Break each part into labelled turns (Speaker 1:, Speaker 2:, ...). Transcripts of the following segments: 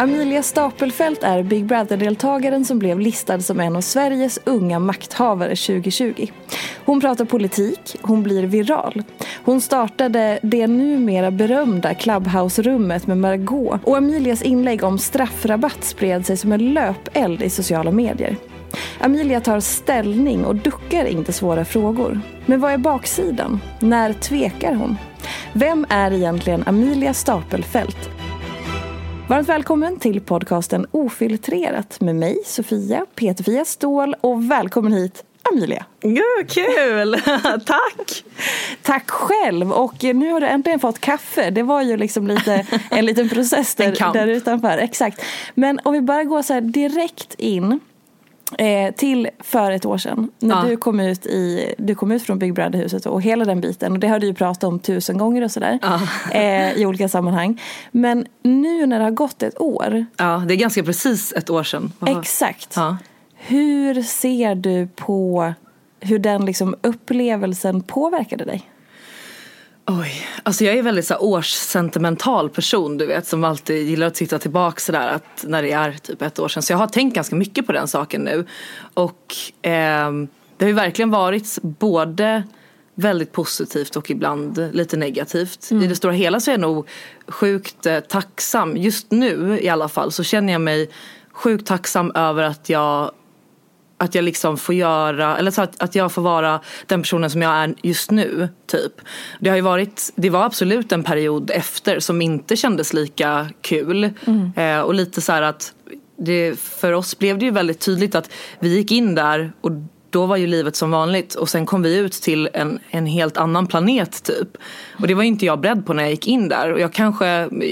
Speaker 1: Amelia Stapelfelt är Big Brother-deltagaren som blev listad som en av Sveriges unga makthavare 2020. Hon pratar politik, hon blir viral. Hon startade det numera berömda Clubhouse-rummet med Margot och Amelias inlägg om straffrabatt spred sig som en löpeld i sociala medier. Amelia tar ställning och duckar inte svåra frågor. Men vad är baksidan? När tvekar hon? Vem är egentligen Amelia Stapelfelt? Varmt välkommen till podcasten Ofiltrerat med mig, Sofia, Peter-Fia Ståhl och välkommen hit Amelia.
Speaker 2: Gud, kul! Tack!
Speaker 1: Tack själv! Och nu har du äntligen fått kaffe. Det var ju liksom lite, en liten process där, där utanför. Exakt. Men om vi bara går så direkt in Eh, till för ett år sedan när ja. du kom ut i, du kom ut från Big Brother-huset och hela den biten och det har du ju pratat om tusen gånger och sådär ja. eh, i olika sammanhang. Men nu när det har gått ett år.
Speaker 2: Ja, det är ganska precis ett år sedan.
Speaker 1: Aha. Exakt. Ja. Hur ser du på hur den liksom upplevelsen påverkade dig?
Speaker 2: Oj, alltså jag är väldigt så årssentimental person du vet som alltid gillar att titta tillbaka sådär att när det är typ ett år sedan. Så jag har tänkt ganska mycket på den saken nu. Och eh, det har ju verkligen varit både väldigt positivt och ibland lite negativt. Mm. I det stora hela så är jag nog sjukt eh, tacksam. Just nu i alla fall så känner jag mig sjukt tacksam över att jag att jag liksom får göra, eller så att, att jag får vara den personen som jag är just nu. Typ. Det har ju varit, det var absolut en period efter som inte kändes lika kul. Mm. Eh, och lite så att det, för oss blev det ju väldigt tydligt att vi gick in där och då var ju livet som vanligt och sen kom vi ut till en, en helt annan planet typ. Och det var inte jag beredd på när jag gick in där. Och jag kanske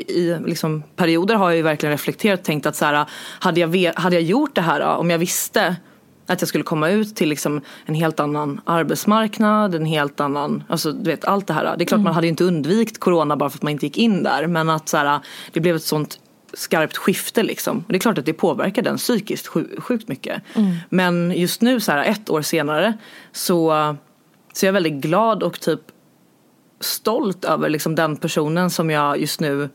Speaker 2: i liksom, perioder har jag ju verkligen reflekterat och tänkt att så här, hade, jag, hade jag gjort det här om jag visste att jag skulle komma ut till liksom en helt annan arbetsmarknad, en helt annan, alltså du vet allt det här. Det är klart mm. man hade ju inte undvikit corona bara för att man inte gick in där men att så här, det blev ett sånt skarpt skifte liksom. Och det är klart att det påverkar den psykiskt sjukt mycket. Mm. Men just nu så här ett år senare så, så är jag väldigt glad och typ stolt över liksom den personen som jag just nu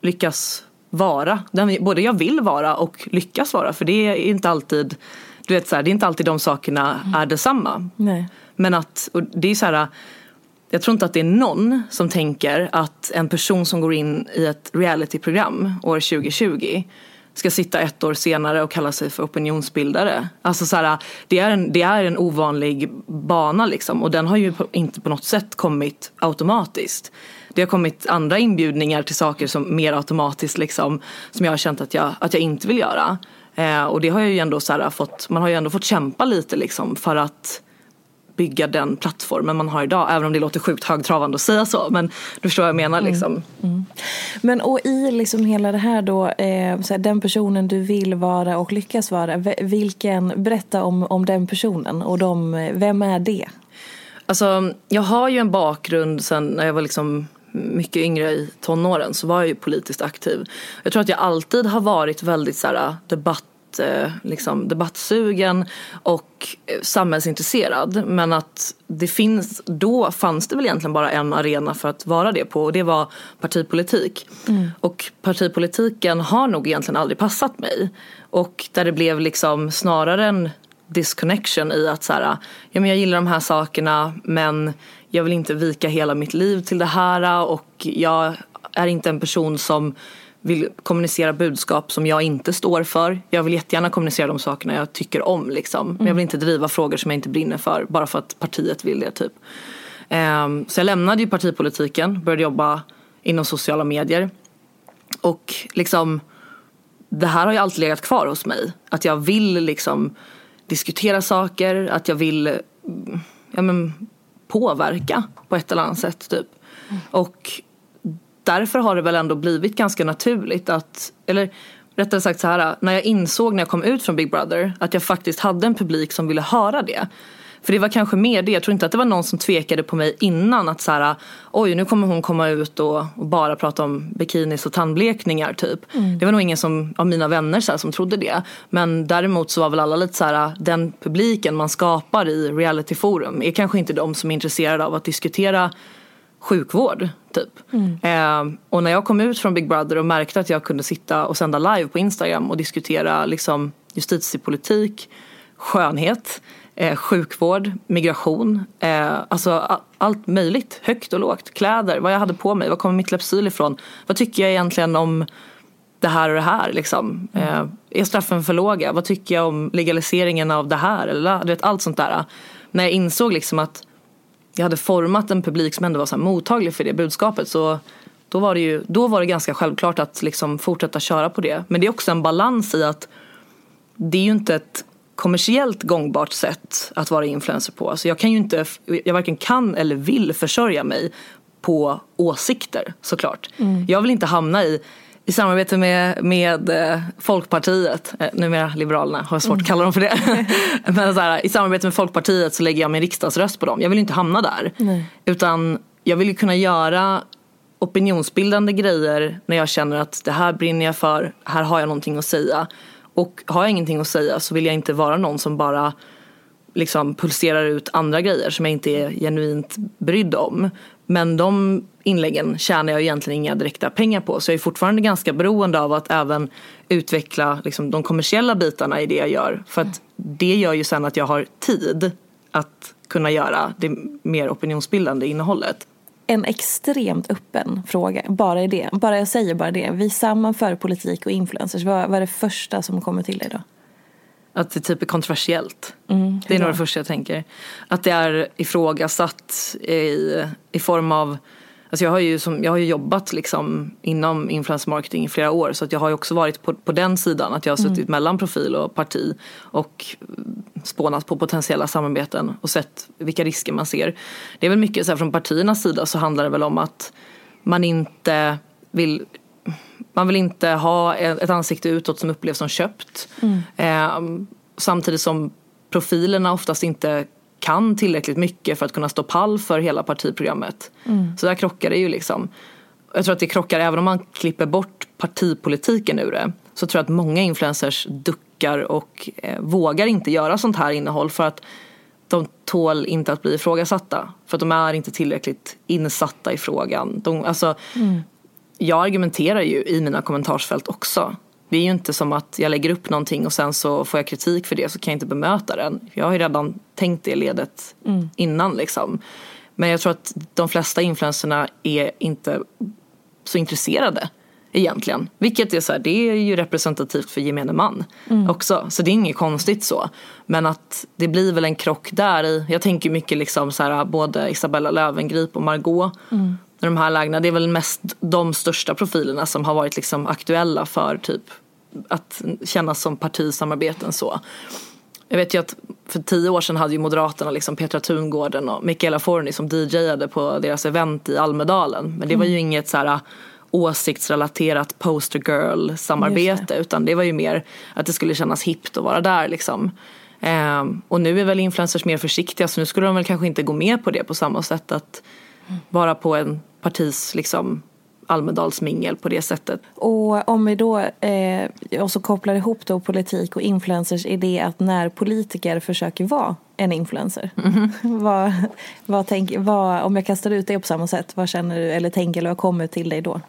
Speaker 2: lyckas vara. Den, både jag vill vara och lyckas vara för det är inte alltid du vet så här, det är inte alltid de sakerna mm. är detsamma.
Speaker 1: Nej.
Speaker 2: Men att, och det är så här, jag tror inte att det är någon som tänker att en person som går in i ett realityprogram år 2020 ska sitta ett år senare och kalla sig för opinionsbildare. Alltså så här, det, är en, det är en ovanlig bana liksom och den har ju inte på något sätt kommit automatiskt. Det har kommit andra inbjudningar till saker som mer automatiskt liksom som jag har känt att jag, att jag inte vill göra. Eh, och det har jag ju ändå så här, fått, man har ju ändå fått kämpa lite liksom för att bygga den plattformen man har idag. Även om det låter sjukt högtravande att säga så. Men du förstår vad jag menar. Mm. Liksom. Mm. Mm.
Speaker 1: Men och i liksom hela det här då, eh, så här, den personen du vill vara och lyckas vara. Vilken, berätta om, om den personen och de, vem är det?
Speaker 2: Alltså, jag har ju en bakgrund sen när jag var liksom mycket yngre i tonåren så var jag ju politiskt aktiv. Jag tror att jag alltid har varit väldigt så här, debatt Eh, liksom, debattsugen och eh, samhällsintresserad. Men att det finns, då fanns det väl egentligen bara en arena för att vara det på och det var partipolitik. Mm. Och partipolitiken har nog egentligen aldrig passat mig. Och där det blev liksom snarare en disconnection i att så här, ja, men jag gillar de här sakerna men jag vill inte vika hela mitt liv till det här och jag är inte en person som vill kommunicera budskap som jag inte står för. Jag vill jättegärna kommunicera de sakerna jag tycker om liksom. Men jag vill inte driva frågor som jag inte brinner för bara för att partiet vill det typ. Um, så jag lämnade ju partipolitiken, började jobba inom sociala medier. Och liksom det här har ju alltid legat kvar hos mig. Att jag vill liksom diskutera saker, att jag vill ja, men, påverka på ett eller annat sätt typ. Mm. Och därför har det väl ändå blivit ganska naturligt att, eller rättare sagt så här, när jag insåg när jag kom ut från Big Brother att jag faktiskt hade en publik som ville höra det. För det var kanske mer det, jag tror inte att det var någon som tvekade på mig innan att så här, oj nu kommer hon komma ut och, och bara prata om bikinis och tandblekningar typ. Mm. Det var nog ingen som, av mina vänner så här, som trodde det. Men däremot så var väl alla lite så här, den publiken man skapar i realityforum är kanske inte de som är intresserade av att diskutera sjukvård. Typ. Mm. Eh, och när jag kom ut från Big Brother och märkte att jag kunde sitta och sända live på Instagram och diskutera liksom, justitiepolitik, skönhet, eh, sjukvård, migration, eh, alltså allt möjligt, högt och lågt, kläder, vad jag hade på mig, var kommer mitt läppsyl ifrån, vad tycker jag egentligen om det här och det här liksom. Eh, är straffen för låga? Vad tycker jag om legaliseringen av det här? Eller, du vet, allt sånt där. När jag insåg liksom att jag hade format en publik som ändå var så mottaglig för det budskapet så då var det, ju, då var det ganska självklart att liksom fortsätta köra på det. Men det är också en balans i att det är ju inte ett kommersiellt gångbart sätt att vara influencer på. Alltså jag kan ju inte, jag varken kan eller vill försörja mig på åsikter såklart. Mm. Jag vill inte hamna i i samarbete med, med eh, Folkpartiet, eh, numera Liberalerna har jag svårt att kalla dem för det. Men så här, i samarbete med Folkpartiet så lägger jag min riksdagsröst på dem. Jag vill inte hamna där. Nej. Utan jag vill ju kunna göra opinionsbildande grejer när jag känner att det här brinner jag för, här har jag någonting att säga. Och har jag ingenting att säga så vill jag inte vara någon som bara liksom pulserar ut andra grejer som jag inte är genuint brydd om. Men de inläggen tjänar jag egentligen inga direkta pengar på så jag är fortfarande ganska beroende av att även utveckla liksom, de kommersiella bitarna i det jag gör. För att det gör ju sen att jag har tid att kunna göra det mer opinionsbildande innehållet.
Speaker 1: En extremt öppen fråga, bara i det. Bara jag säger bara det. Vi sammanför politik och influencers. Vad, vad är det första som kommer till dig då?
Speaker 2: Att det typ är kontroversiellt. Mm, det är nog det första jag tänker. Att det är ifrågasatt i, i form av Alltså jag, har ju som, jag har ju jobbat liksom inom influencer marketing i flera år så att jag har ju också varit på, på den sidan att jag har suttit mm. mellan profil och parti och spånat på potentiella samarbeten och sett vilka risker man ser. Det är väl mycket så här, från partiernas sida så handlar det väl om att man inte vill man vill inte ha ett ansikte utåt som upplevs som köpt. Mm. Eh, samtidigt som profilerna oftast inte kan tillräckligt mycket för att kunna stå pall för hela partiprogrammet. Mm. Så där krockar det ju liksom. Jag tror att det krockar även om man klipper bort partipolitiken ur det. Så tror jag att många influencers duckar och eh, vågar inte göra sånt här innehåll för att de tål inte att bli ifrågasatta. För att de är inte tillräckligt insatta i frågan. De, alltså, mm jag argumenterar ju i mina kommentarsfält också. Det är ju inte som att jag lägger upp någonting och sen så får jag kritik för det så kan jag inte bemöta den. Jag har ju redan tänkt det ledet mm. innan liksom. Men jag tror att de flesta influenserna är inte så intresserade Egentligen. Vilket är så här, det är ju representativt för gemene man också. Så det är inget konstigt så. Men att det blir väl en krock där i, jag tänker mycket liksom så här, både Isabella Löwengrip och Margot mm. de här lägena, det är väl mest de största profilerna som har varit liksom aktuella för typ att kännas som partisamarbeten så. Jag vet ju att för tio år sedan hade ju Moderaterna liksom Petra Tungården och Michaela Forni som DJade på deras event i Almedalen. Men det var ju mm. inget så här åsiktsrelaterat poster girl samarbete utan det var ju mer att det skulle kännas hippt att vara där liksom. Um, och nu är väl influencers mer försiktiga så nu skulle de väl kanske inte gå med på det på samma sätt att vara på en partis liksom Almedalsmingel på det sättet.
Speaker 1: Och om vi då eh, också kopplar ihop då politik och influencers är det att när politiker försöker vara en influencer. Mm -hmm. vad, vad tänk, vad, om jag kastar ut det på samma sätt, vad känner du eller tänker eller vad kommer till dig då?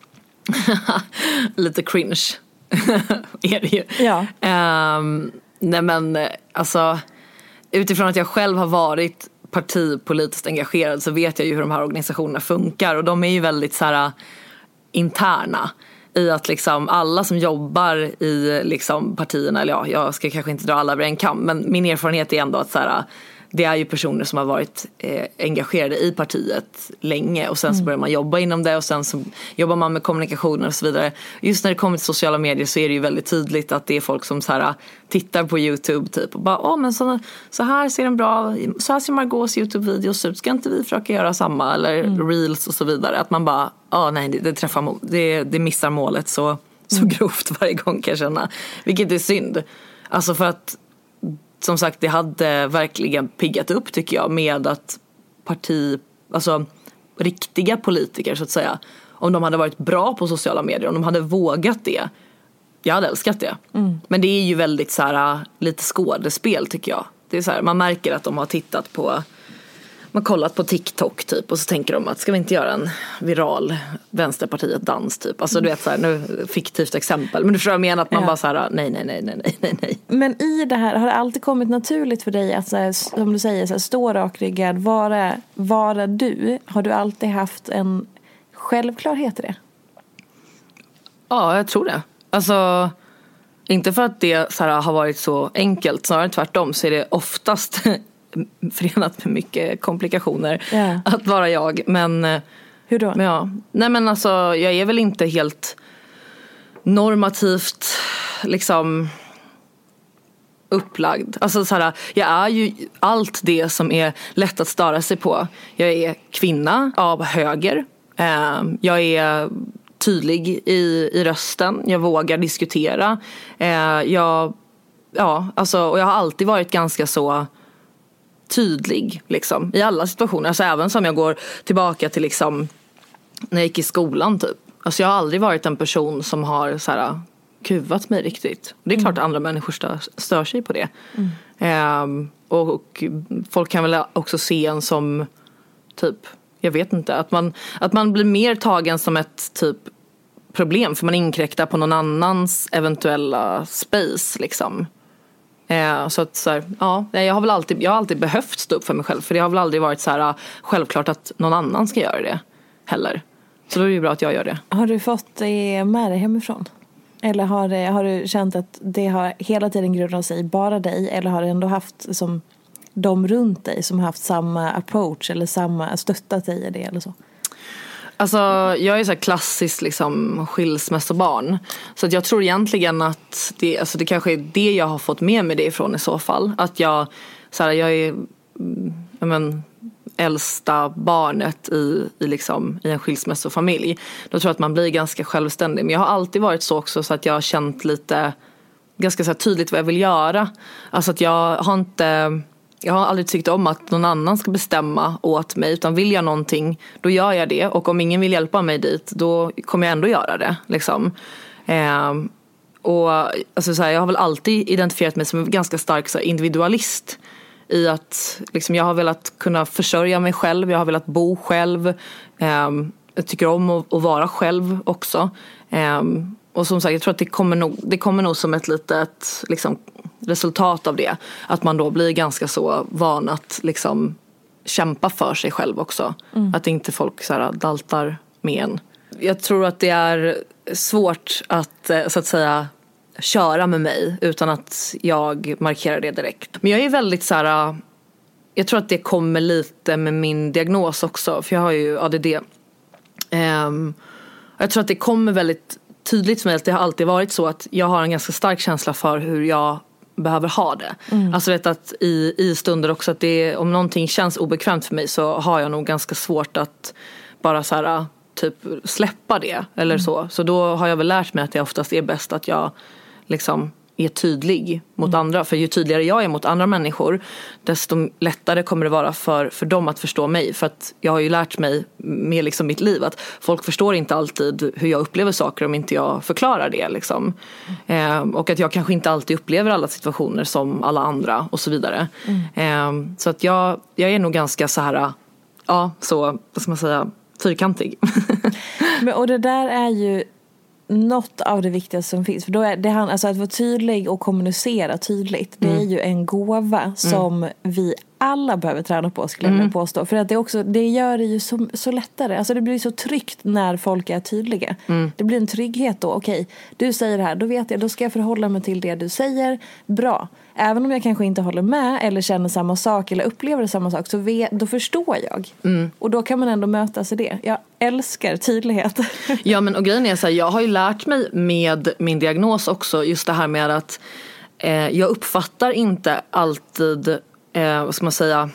Speaker 2: Lite cringe är det ju.
Speaker 1: Ja.
Speaker 2: Um, nej men alltså utifrån att jag själv har varit partipolitiskt engagerad så vet jag ju hur de här organisationerna funkar och de är ju väldigt så här interna i att liksom alla som jobbar i liksom partierna, eller ja, jag ska kanske inte dra alla över en kam, men min erfarenhet är ändå att så här, det är ju personer som har varit eh, engagerade i partiet länge och sen mm. så börjar man jobba inom det och sen så jobbar man med kommunikationer och så vidare. Just när det kommer till sociala medier så är det ju väldigt tydligt att det är folk som så här, tittar på YouTube typ och bara åh men så, så här ser en bra, så här ser Margaux YouTube-videos ut, ska inte vi försöka göra samma eller mm. reels och så vidare. Att man bara, åh nej det, det träffar, det, det missar målet så, så mm. grovt varje gång kan jag känna. Vilket är synd. Alltså för att som sagt det hade verkligen piggat upp tycker jag med att parti, alltså riktiga politiker så att säga, om de hade varit bra på sociala medier, om de hade vågat det. Jag hade älskat det. Mm. Men det är ju väldigt så här, lite skådespel tycker jag. Det är så här, man märker att de har tittat på man kollat på TikTok typ och så tänker de att ska vi inte göra en viral Vänsterpartiet dans typ. Alltså du vet så här, nu fiktivt exempel. Men du förstår vad jag menar att man ja. bara så här nej nej nej nej nej nej.
Speaker 1: Men i det här har det alltid kommit naturligt för dig att så här, som du säger så här, stå rakryggad, vara, vara du. Har du alltid haft en självklarhet i det?
Speaker 2: Ja, jag tror det. Alltså inte för att det så här, har varit så enkelt, snarare tvärtom så är det oftast förenat med mycket komplikationer yeah. att vara jag. Men, eh,
Speaker 1: Hur då?
Speaker 2: Men ja, nej men alltså jag är väl inte helt normativt liksom upplagd. Alltså så här, jag är ju allt det som är lätt att störa sig på. Jag är kvinna av höger. Ehm, jag är tydlig i, i rösten. Jag vågar diskutera. Ehm, jag, ja, alltså, och jag har alltid varit ganska så tydlig liksom, i alla situationer. Alltså även som jag går tillbaka till liksom, när jag gick i skolan typ. Alltså jag har aldrig varit en person som har så här, kuvat mig riktigt. Det är klart mm. andra människor stör, stör sig på det. Mm. Ehm, och, och, folk kan väl också se en som typ, jag vet inte, att man, att man blir mer tagen som ett typ problem för man inkräktar på någon annans eventuella space liksom. Eh, så att så här, ja, jag har väl alltid, jag har alltid behövt stå upp för mig själv för det har väl aldrig varit så här ah, självklart att någon annan ska göra det heller. Så då är det ju bra att jag gör det.
Speaker 1: Har du fått det med dig hemifrån? Eller har, har du känt att det har hela tiden grundat sig i bara dig eller har du ändå haft som de runt dig som har haft samma approach eller samma stöttat dig i det eller så?
Speaker 2: Alltså jag är så här klassiskt liksom skilsmässobarn. Så att jag tror egentligen att det, alltså det kanske är det jag har fått med mig det ifrån i så fall. Att jag, så här, jag är mm, jag men, äldsta barnet i, i, liksom, i en skilsmässofamilj. Då tror jag att man blir ganska självständig. Men jag har alltid varit så också så att jag har känt lite ganska så tydligt vad jag vill göra. Alltså att jag har inte jag har aldrig tyckt om att någon annan ska bestämma åt mig utan vill jag någonting då gör jag det och om ingen vill hjälpa mig dit då kommer jag ändå göra det. Liksom. Eh, och alltså, så här, Jag har väl alltid identifierat mig som en ganska stark så här, individualist i att liksom, jag har velat kunna försörja mig själv, jag har velat bo själv. Eh, jag tycker om att, att vara själv också. Eh, och som sagt, jag tror att det kommer nog, det kommer nog som ett litet liksom, resultat av det. Att man då blir ganska så van att liksom kämpa för sig själv också. Mm. Att inte folk så här daltar med en. jag tror att det är svårt att eh, så att säga köra med mig utan att jag markerar det direkt. Men jag är väldigt så här. Jag tror att det kommer lite med min diagnos också för jag har ju ADD. Um, ehm, jag tror att det kommer väldigt tydligt för mig att det har alltid varit så att jag har en ganska stark känsla för hur jag behöver ha det. Mm. Alltså vet att i, i stunder också att det, om någonting känns obekvämt för mig så har jag nog ganska svårt att bara så här typ släppa det eller mm. så. Så då har jag väl lärt mig att det oftast är bäst att jag liksom är tydlig mot mm. andra. För ju tydligare jag är mot andra människor desto lättare kommer det vara för, för dem att förstå mig. För att jag har ju lärt mig med liksom mitt liv att folk förstår inte alltid hur jag upplever saker om inte jag förklarar det. Liksom. Mm. Eh, och att jag kanske inte alltid upplever alla situationer som alla andra och så vidare. Mm. Eh, så att jag, jag är nog ganska så här, ja så, vad ska man säga, fyrkantig.
Speaker 1: Men, och det där är ju något av det viktigaste som finns. För då är det, alltså att vara tydlig och kommunicera tydligt. Det är mm. ju en gåva mm. som mm. vi alla behöver träna på skulle jag mm. påstå. För att det, också, det gör det ju så, så lättare. Alltså det blir så tryggt när folk är tydliga. Mm. Det blir en trygghet då. Okej, du säger det här, då vet jag, då ska jag förhålla mig till det du säger. Bra. Även om jag kanske inte håller med eller känner samma sak eller upplever samma sak så vet, då förstår jag. Mm. Och då kan man ändå mötas i det. Jag älskar tydlighet.
Speaker 2: Ja men och grejen är så här, jag har ju lärt mig med min diagnos också just det här med att eh, jag uppfattar inte alltid eh, vad ska man säga,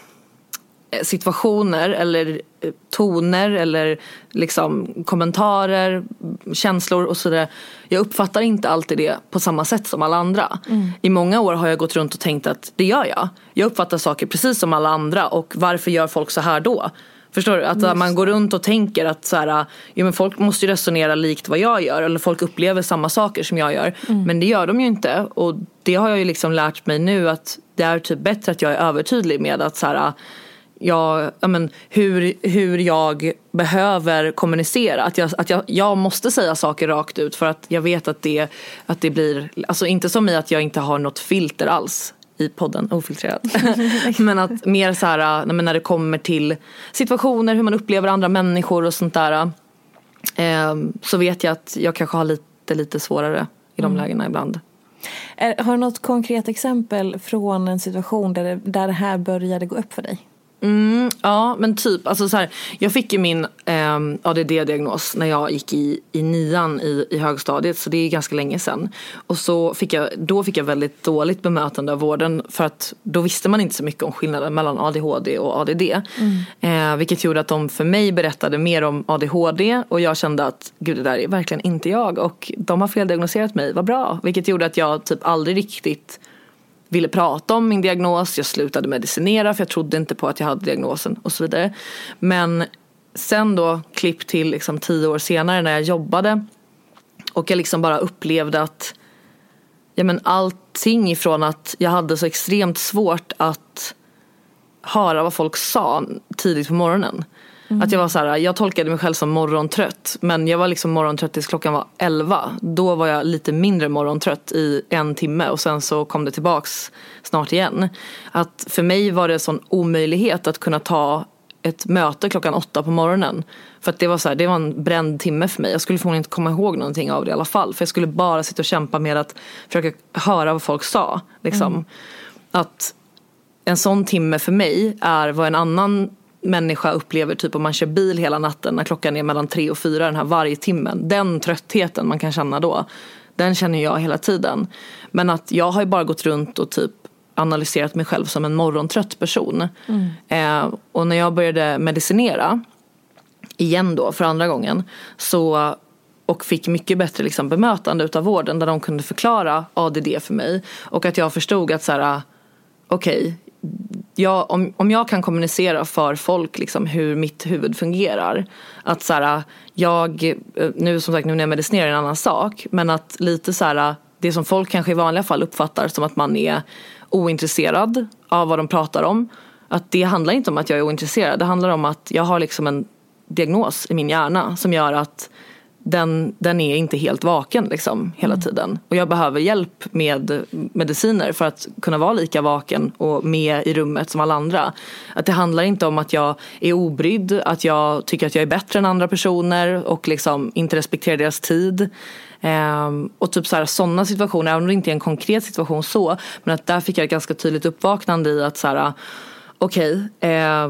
Speaker 2: situationer eller eh, toner eller liksom kommentarer, känslor och sådär. Jag uppfattar inte alltid det på samma sätt som alla andra. Mm. I många år har jag gått runt och tänkt att det gör jag. Jag uppfattar saker precis som alla andra och varför gör folk så här då? Förstår du? Att Just. man går runt och tänker att så här, ja, men folk måste ju resonera likt vad jag gör. Eller folk upplever samma saker som jag gör. Mm. Men det gör de ju inte. Och det har jag ju liksom lärt mig nu att det är typ bättre att jag är övertydlig med att så här, jag, ja, men, hur, hur jag behöver kommunicera. Att, jag, att jag, jag måste säga saker rakt ut för att jag vet att det, att det blir, alltså inte som i att jag inte har något filter alls i podden Ofiltrerat. men att mer så här, när det kommer till situationer, hur man upplever andra människor och sånt där. Eh, så vet jag att jag kanske har lite, lite svårare i de mm. lägena ibland.
Speaker 1: Har du något konkret exempel från en situation där det, där det här började gå upp för dig?
Speaker 2: Mm, ja men typ, alltså så här, jag fick ju min eh, ADD-diagnos när jag gick i, i nian i, i högstadiet så det är ganska länge sedan. Och så fick jag, då fick jag väldigt dåligt bemötande av vården för att då visste man inte så mycket om skillnaden mellan ADHD och ADD. Mm. Eh, vilket gjorde att de för mig berättade mer om ADHD och jag kände att gud det där är verkligen inte jag och de har feldiagnoserat mig, vad bra. Vilket gjorde att jag typ aldrig riktigt ville prata om min diagnos, jag slutade medicinera för jag trodde inte på att jag hade diagnosen och så vidare. Men sen då klipp till liksom tio år senare när jag jobbade och jag liksom bara upplevde att ja men allting ifrån att jag hade så extremt svårt att höra vad folk sa tidigt på morgonen Mm. Att jag var så här, jag tolkade mig själv som morgontrött. Men jag var liksom morgontrött tills klockan var 11. Då var jag lite mindre morgontrött i en timme och sen så kom det tillbaks snart igen. Att för mig var det en sån omöjlighet att kunna ta ett möte klockan åtta på morgonen. För att det var, så här, det var en bränd timme för mig. Jag skulle förmodligen inte komma ihåg någonting av det i alla fall. För jag skulle bara sitta och kämpa med att försöka höra vad folk sa. Liksom. Mm. Att en sån timme för mig är vad en annan människa upplever typ om man kör bil hela natten när klockan är mellan tre och fyra den här varje timmen. Den tröttheten man kan känna då. Den känner jag hela tiden. Men att jag har ju bara gått runt och typ analyserat mig själv som en morgontrött person. Mm. Eh, och när jag började medicinera igen då för andra gången så och fick mycket bättre liksom, bemötande utav vården där de kunde förklara ADD för mig och att jag förstod att så här okej, okay, jag, om, om jag kan kommunicera för folk liksom hur mitt huvud fungerar. Att så här, jag, eh, nu som sagt nu när jag medicinerar är en annan sak. Men att lite så här, det som folk kanske i vanliga fall uppfattar som att man är ointresserad av vad de pratar om. Att det handlar inte om att jag är ointresserad. Det handlar om att jag har liksom en diagnos i min hjärna som gör att den, den är inte helt vaken liksom hela mm. tiden. Och jag behöver hjälp med mediciner för att kunna vara lika vaken och med i rummet som alla andra. Att det handlar inte om att jag är obrydd, att jag tycker att jag är bättre än andra personer och liksom inte respekterar deras tid. Um, och typ sådana situationer, även om det inte är en konkret situation så, men att där fick jag ett ganska tydligt uppvaknande i att så här, okej, okay, eh,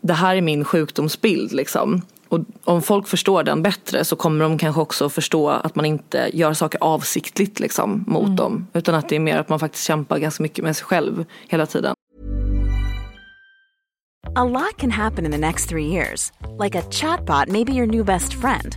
Speaker 2: det här är min sjukdomsbild liksom. Och om folk förstår den bättre så kommer de kanske också förstå att man inte gör saker avsiktligt liksom, mot mm. dem. Utan att det är mer att man faktiskt kämpar ganska mycket med sig själv hela tiden.
Speaker 3: A lot can happen in the next three years. Like a chatbot may be your new best friend.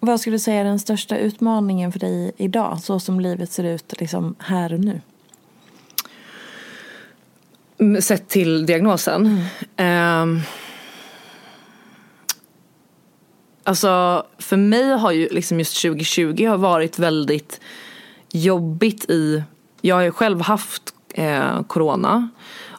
Speaker 1: Vad skulle du säga är den största utmaningen för dig idag, så som livet ser ut liksom här och nu?
Speaker 2: Mm, sett till diagnosen? Mm. Um, alltså, för mig har ju liksom just 2020 har varit väldigt jobbigt i... Jag har ju själv haft eh, corona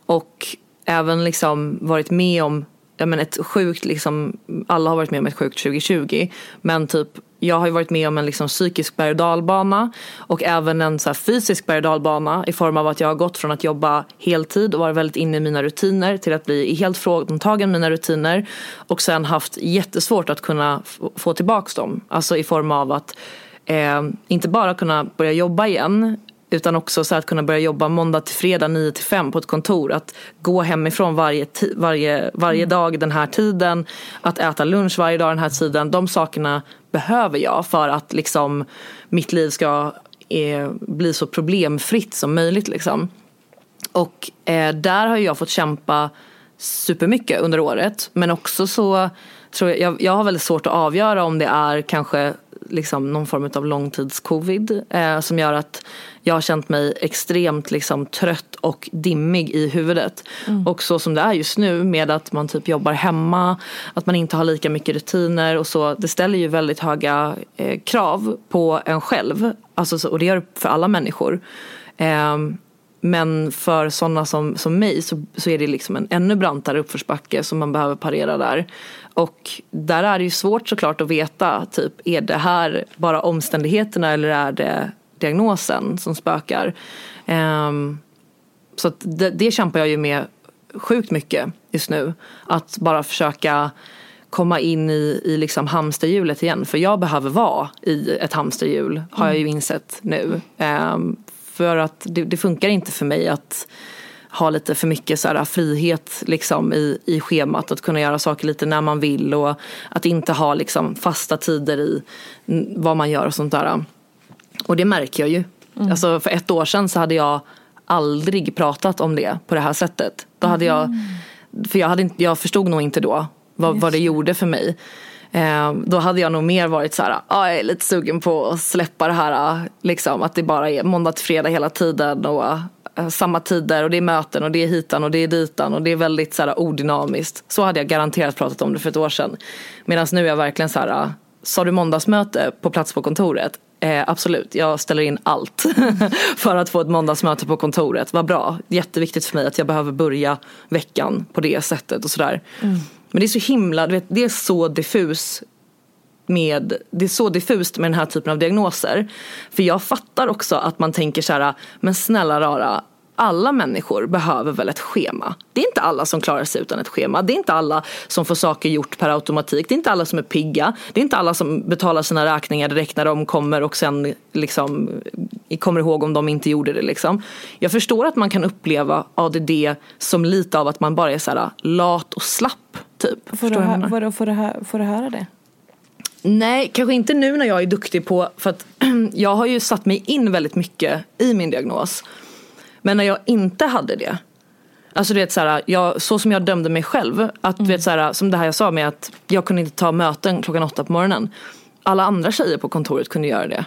Speaker 2: och även liksom varit med om ja, men ett sjukt, liksom, alla har varit med om ett sjukt 2020. Men typ jag har ju varit med om en liksom psykisk berg och dalbana och även en så fysisk berg och dalbana i form av att jag har gått från att jobba heltid och vara väldigt inne i mina rutiner till att bli helt fråntagen mina rutiner och sen haft jättesvårt att kunna få tillbaka dem. Alltså i form av att eh, inte bara kunna börja jobba igen utan också så att kunna börja jobba måndag till fredag 9 till 5 på ett kontor. Att gå hemifrån varje, varje, varje mm. dag den här tiden. Att äta lunch varje dag den här tiden. De sakerna behöver jag för att liksom mitt liv ska eh, bli så problemfritt som möjligt. Liksom. Och eh, där har jag fått kämpa supermycket under året. Men också så tror jag, jag, jag har väldigt svårt att avgöra om det är kanske liksom någon form av långtidscovid eh, som gör att jag har känt mig extremt liksom, trött och dimmig i huvudet. Mm. Och så som det är just nu med att man typ jobbar hemma, att man inte har lika mycket rutiner och så. Det ställer ju väldigt höga eh, krav på en själv. Alltså, och det gör det för alla människor. Eh, men för sådana som, som mig så, så är det liksom en ännu brantare uppförsbacke som man behöver parera där. Och där är det ju svårt såklart att veta, typ, är det här bara omständigheterna eller är det diagnosen som spökar? Um, så det, det kämpar jag ju med sjukt mycket just nu. Att bara försöka komma in i, i liksom hamsterhjulet igen. För jag behöver vara i ett hamsterhjul har jag ju mm. insett nu. Um, för att det, det, funkar inte för mig att ha lite för mycket så här, frihet liksom, i, i schemat. Att kunna göra saker lite när man vill och att inte ha liksom, fasta tider i vad man gör och sånt där. Och det märker jag ju.
Speaker 1: Mm.
Speaker 2: Alltså för ett år sedan så hade jag aldrig pratat om det på det här sättet. Då hade jag,
Speaker 1: Mm.
Speaker 2: för jag, hade inte, jag förstod nog inte då vad, vad det gjorde för mig. Ehm, då hade jag nog mer varit så här, ah, jag är lite sugen på att släppa det här, ah, liksom, att det bara är måndag till fredag hela tiden och eh, samma tider och det är möten och det är hitan och det är ditan och det är väldigt så här, odynamiskt. Så hade jag garanterat pratat om det för ett år sedan. Medan nu är jag verkligen så här, ah, sa du måndagsmöte på plats på kontoret? Eh, absolut, jag ställer in allt för att få ett måndagsmöte på kontoret. Vad bra, jätteviktigt för mig att jag behöver börja veckan på det sättet och sådär. Mm. Men det är så himla, du vet, det är så diffus med, det är så diffust med den här typen av diagnoser. För jag fattar också att man tänker så här, men snälla rara, alla människor behöver väl ett schema. Det är inte alla som klarar sig utan ett schema. Det är inte alla som får saker gjort per automatik. Det är inte alla som är pigga. Det är inte alla som betalar sina räkningar direkt när de kommer och sen liksom kommer ihåg om de inte gjorde det. Liksom. Jag förstår att man kan uppleva ADD som lite av att man bara är så här lat och slapp. Typ.
Speaker 1: Får du, hö- vadå, får, du hö- får du höra det?
Speaker 2: Nej, kanske inte nu när jag är duktig på, för att jag har ju satt mig in väldigt mycket i min diagnos. Men när jag inte hade det, alltså du vet så, här, jag, så som jag dömde mig själv, att du vet så här, som det här jag sa med att jag kunde inte ta möten klockan åtta på morgonen. Alla andra tjejer på kontoret kunde göra det.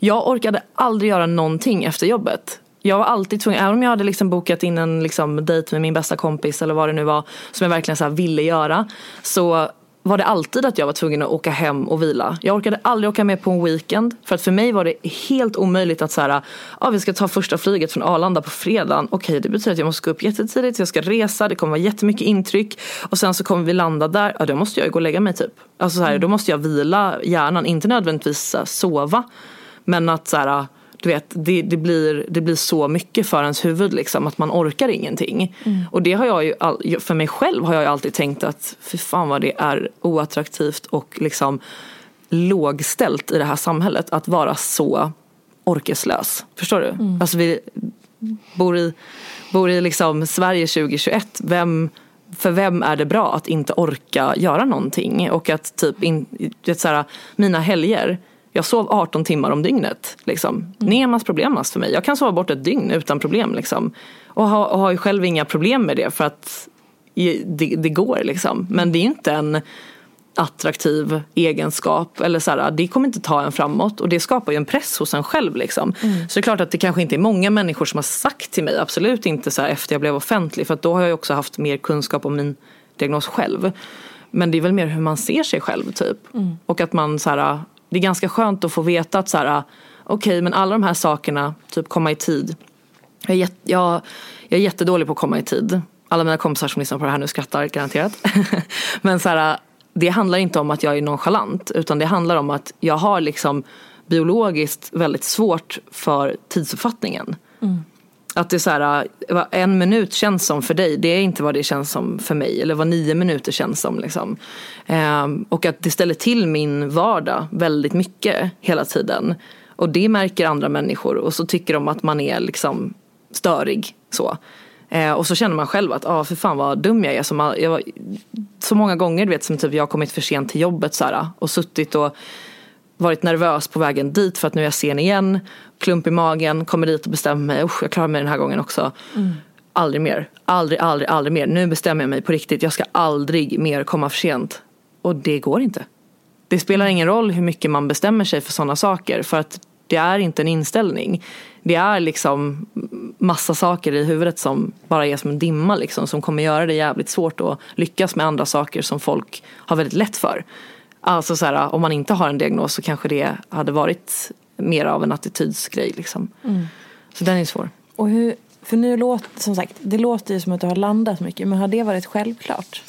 Speaker 2: Jag orkade aldrig göra någonting efter jobbet. Jag var alltid tvungen, även om jag hade liksom bokat in en liksom dejt med min bästa kompis eller vad det nu var som jag verkligen så ville göra. Så var det alltid att jag var tvungen att åka hem och vila. Jag orkade aldrig åka med på en weekend. För att för mig var det helt omöjligt att så här, ah, vi ska ta första flyget från Arlanda på fredagen. Okej, det betyder att jag måste gå upp jättetidigt, jag ska resa, det kommer vara jättemycket intryck. Och sen så kommer vi landa där, ja då måste jag ju gå och lägga mig typ. Alltså så här, då måste jag vila hjärnan, inte nödvändigtvis sova. Men att så här, du vet, det, det, blir, det blir så mycket för ens huvud liksom, att man orkar ingenting. Och det har jag ju, all, för mig själv har jag alltid tänkt att fy fan vad det är oattraktivt och liksom lågställt i det här samhället att vara så orkeslös. Förstår du? Alltså vi bor i, bor i liksom Sverige 2021. Vem, för vem är det bra att inte orka göra någonting? Och att typ, in, vet, så här, mina helger, jag sov 18 timmar om dygnet. Liksom. Nemas problemas för mig. Jag kan sova bort ett dygn utan problem. Liksom. Och, ha, och har ju själv inga problem med det för att det, det går liksom. Men det är inte en attraktiv egenskap. Eller så här, det kommer inte ta en framåt och det skapar ju en press hos en själv. Liksom. Så det är klart att det kanske inte är många människor som har sagt till mig, absolut inte så här efter jag blev offentlig. För att då har jag också haft mer kunskap om min diagnos själv. Men det är väl mer hur man ser sig själv typ. Och att man så här, det är ganska skönt att få veta att så här, okej men alla de här sakerna, typ komma i tid. Jag är, jätt, jag, jag är jättedålig på att komma i tid. Alla mina kompisar som lyssnar på det här nu skrattar garanterat. Men så här, det handlar inte om att jag är nonchalant utan det handlar om att jag har liksom biologiskt väldigt svårt för tidsuppfattningen. Mm. Att det är så här, äh, vad en minut känns som för dig, det är inte vad det känns som för mig. Eller vad nio minuter känns som. Liksom. Ehm, och att det ställer till min vardag väldigt mycket hela tiden. Och det märker andra människor och så tycker de att man är liksom störig. Så. Eh, och så känner man själv att, ah, för fan vad dum jag är. Som jag, så många gånger du vet som typ jag har kommit för sent till jobbet så här, och suttit och varit nervös på vägen dit för att nu är jag sen igen. Klump i magen, kommer dit och bestämmer mig, usch jag klarar mig den här gången också. Aldrig mer, aldrig, aldrig, aldrig mer. Nu bestämmer jag mig på riktigt, jag ska aldrig mer komma för sent. Och det går inte. Det spelar ingen roll hur mycket man bestämmer sig för sådana saker för att det är inte en inställning. Det är liksom massa saker i huvudet som bara är som en dimma liksom som kommer göra det jävligt svårt att lyckas med andra saker som folk har väldigt lätt för. Alltså så här, om man inte har en diagnos så kanske det hade varit mer av en attitydsgrej liksom. Så den är svår.
Speaker 1: Och hur, för nu låter, som sagt, det låter ju som att du har landat mycket, men har det varit självklart?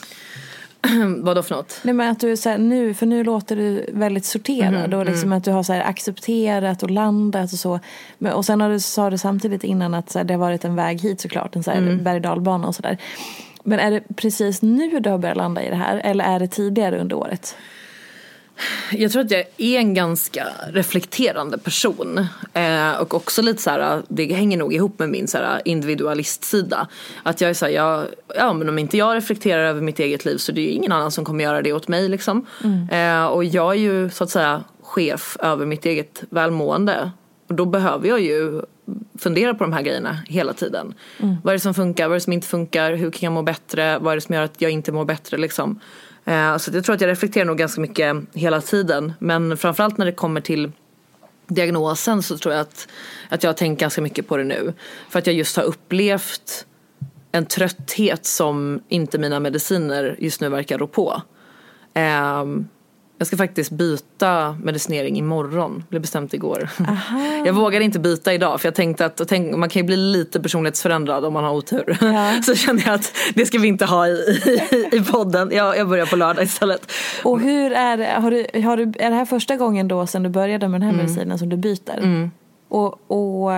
Speaker 2: Vad då för något?
Speaker 1: Nej men att du så här, nu, för nu låter du väldigt sorterad
Speaker 2: Mhm,
Speaker 1: och liksom
Speaker 2: mm.
Speaker 1: att du har så här accepterat och landat och så. Men, och sen har du, sa du samtidigt innan att så här, det har varit en väg hit såklart, en så här
Speaker 2: Mm.
Speaker 1: berg och dalbana och sådär. Men är det precis nu du har börjat landa i det här eller är det tidigare under året?
Speaker 2: Jag tror att jag är en ganska reflekterande person. Eh, och också lite så här, det hänger nog ihop med min så här individualistsida. Att jag är så här, jag, ja men om inte jag reflekterar över mitt eget liv så det är ju ingen annan som kommer göra det åt mig liksom. Eh, och jag är ju så att säga chef över mitt eget välmående. Och då behöver jag ju fundera på de här grejerna hela tiden.
Speaker 1: Mm.
Speaker 2: Vad är det som funkar, vad är det som inte funkar, hur kan jag må bättre, vad är det som gör att jag inte mår bättre liksom. Eh, så jag tror att jag reflekterar nog ganska mycket hela tiden. Men framförallt när det kommer till diagnosen så tror jag att, att jag har tänkt ganska mycket på det nu. För att jag just har upplevt en trötthet som inte mina mediciner just nu verkar rå på. Ehm, jag ska faktiskt byta medicinering imorgon, blev bestämt igår. Jag vågade inte byta idag för jag tänkte att tänk, man kan ju bli lite personlighetsförändrad om man har otur. Så kände jag att det ska vi inte ha i, i, i podden. Jag, jag börjar på lördag istället.
Speaker 1: Och hur är det, har du, har du, är det här första gången då sen du började med den här
Speaker 2: Mm.
Speaker 1: medicinen som du byter?
Speaker 2: Mm.
Speaker 1: Och, och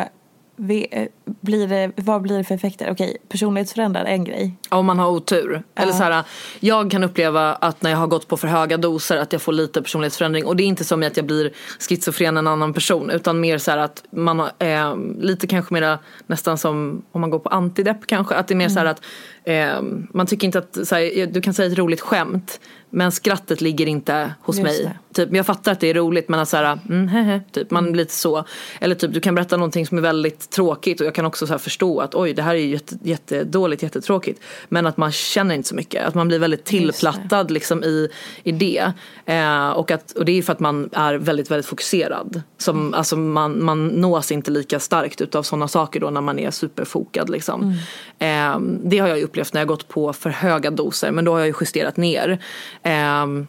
Speaker 1: blir det, vad blir det för effekter? Okej, personlighetsförändrad är en grej.
Speaker 2: Om man har otur. Eller
Speaker 1: Ja.
Speaker 2: så här, jag kan uppleva att när jag har gått på för höga doser att jag får lite personlighetsförändring. Och det är inte som att jag blir schizofren en annan person. Utan mer så här att man har, eh, lite kanske mera nästan som om man går på antidepp kanske. Att det är mer så här att eh, man tycker inte att, så här, du kan säga ett roligt skämt. Men skrattet ligger inte hos
Speaker 1: Just
Speaker 2: mig. Typ, jag fattar att det är roligt men att så här, mm, hehe, typ, man blir lite så. Eller typ du kan berätta någonting som är väldigt tråkigt och jag kan också så förstå att oj det här är jätte, jättedåligt, jättetråkigt. Men att man känner inte så mycket. Att man blir väldigt tillplattad liksom i, i det. Eh, och, att, och det är för att man är väldigt, väldigt fokuserad. Som, alltså man, man nås inte lika starkt utav sådana saker då när man är superfokad liksom. Eh, det har jag upplevt när jag gått på för höga doser men då har jag ju justerat ner. Ehm,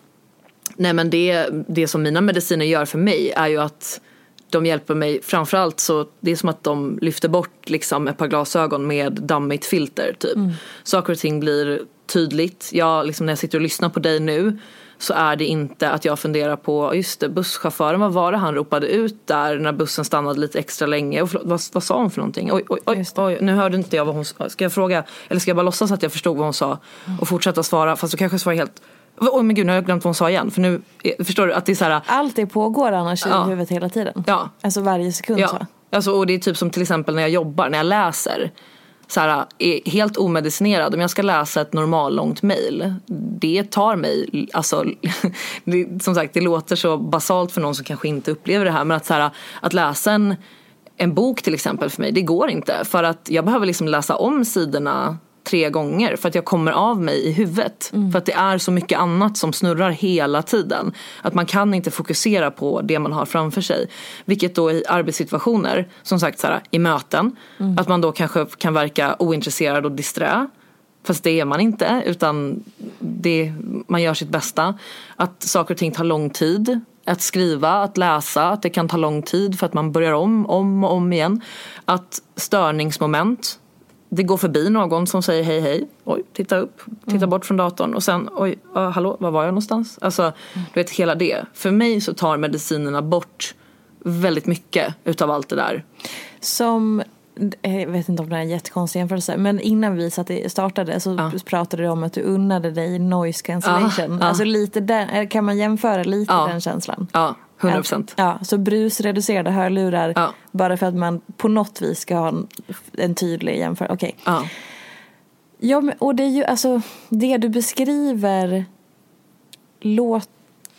Speaker 2: nej men det, det som mina mediciner gör för mig är ju att de hjälper mig framförallt så det är som att de lyfter bort liksom ett par glasögon med dammigt filter typ. Saker och ting blir tydligt. Jag, liksom, när jag sitter och lyssnar på dig nu så är det inte att jag funderar på, just det, busschauffören, vad var det han ropade ut där när bussen stannade lite extra länge? Och förlåt, vad, vad sa hon för någonting? Oj, oj, oj, oj, nu hörde inte jag vad hon sa. Ska jag fråga, eller ska jag bara låtsas att jag förstod vad hon sa och fortsätta svara fast så kanske jag svarar helt Oj men gud nu har jag glömt vad hon sa igen. För nu, förstår du att det är så här.
Speaker 1: Allt det pågår annars
Speaker 2: Ja.
Speaker 1: i huvudet hela tiden.
Speaker 2: Ja.
Speaker 1: Alltså varje sekund
Speaker 2: Ja,
Speaker 1: så.
Speaker 2: alltså, och det är typ som till exempel när jag jobbar, när jag läser. Så här, är helt omedicinerad, om jag ska läsa ett normallångt mail. Det tar mig, alltså, det, som sagt det låter så basalt för någon som kanske inte upplever det här. Men att, så här, att läsa en, en bok till exempel för mig, det går inte. För att jag behöver liksom läsa om sidorna tre gånger för att jag kommer av mig i huvudet. För att det är så mycket annat som snurrar hela tiden. Att man kan inte fokusera på det man har framför sig. Vilket då i arbetssituationer, som sagt så här, i möten, att man då kanske kan verka ointresserad och disträ. Fast det är man inte, utan det, man gör sitt bästa. Att saker och ting tar lång tid. Att skriva, att läsa, att det kan ta lång tid för att man börjar om, om och om igen. Att störningsmoment, det går förbi någon som säger hej hej, oj, titta upp, titta bort från datorn och sen oj, uh, hallå, var var jag någonstans? Alltså, du vet hela det. För mig så tar medicinerna bort väldigt mycket utav allt det där.
Speaker 1: Som, eh, jag vet inte om det är en jättekonstig jämförelse, men innan vi satt i- startade så pratade du om att du unnade dig noise cancellation.
Speaker 2: Ja, ja.
Speaker 1: Alltså lite den, eh, kan man jämföra lite
Speaker 2: Ja.
Speaker 1: den känslan?
Speaker 2: Ja, 100 procent.
Speaker 1: Ja, så brusreducerade hörlurar bara för att man på något vis ska ha en, en tydlig jämförelse. Okej.
Speaker 2: Ja.
Speaker 1: Ja, men, och det är ju alltså det du beskriver låt...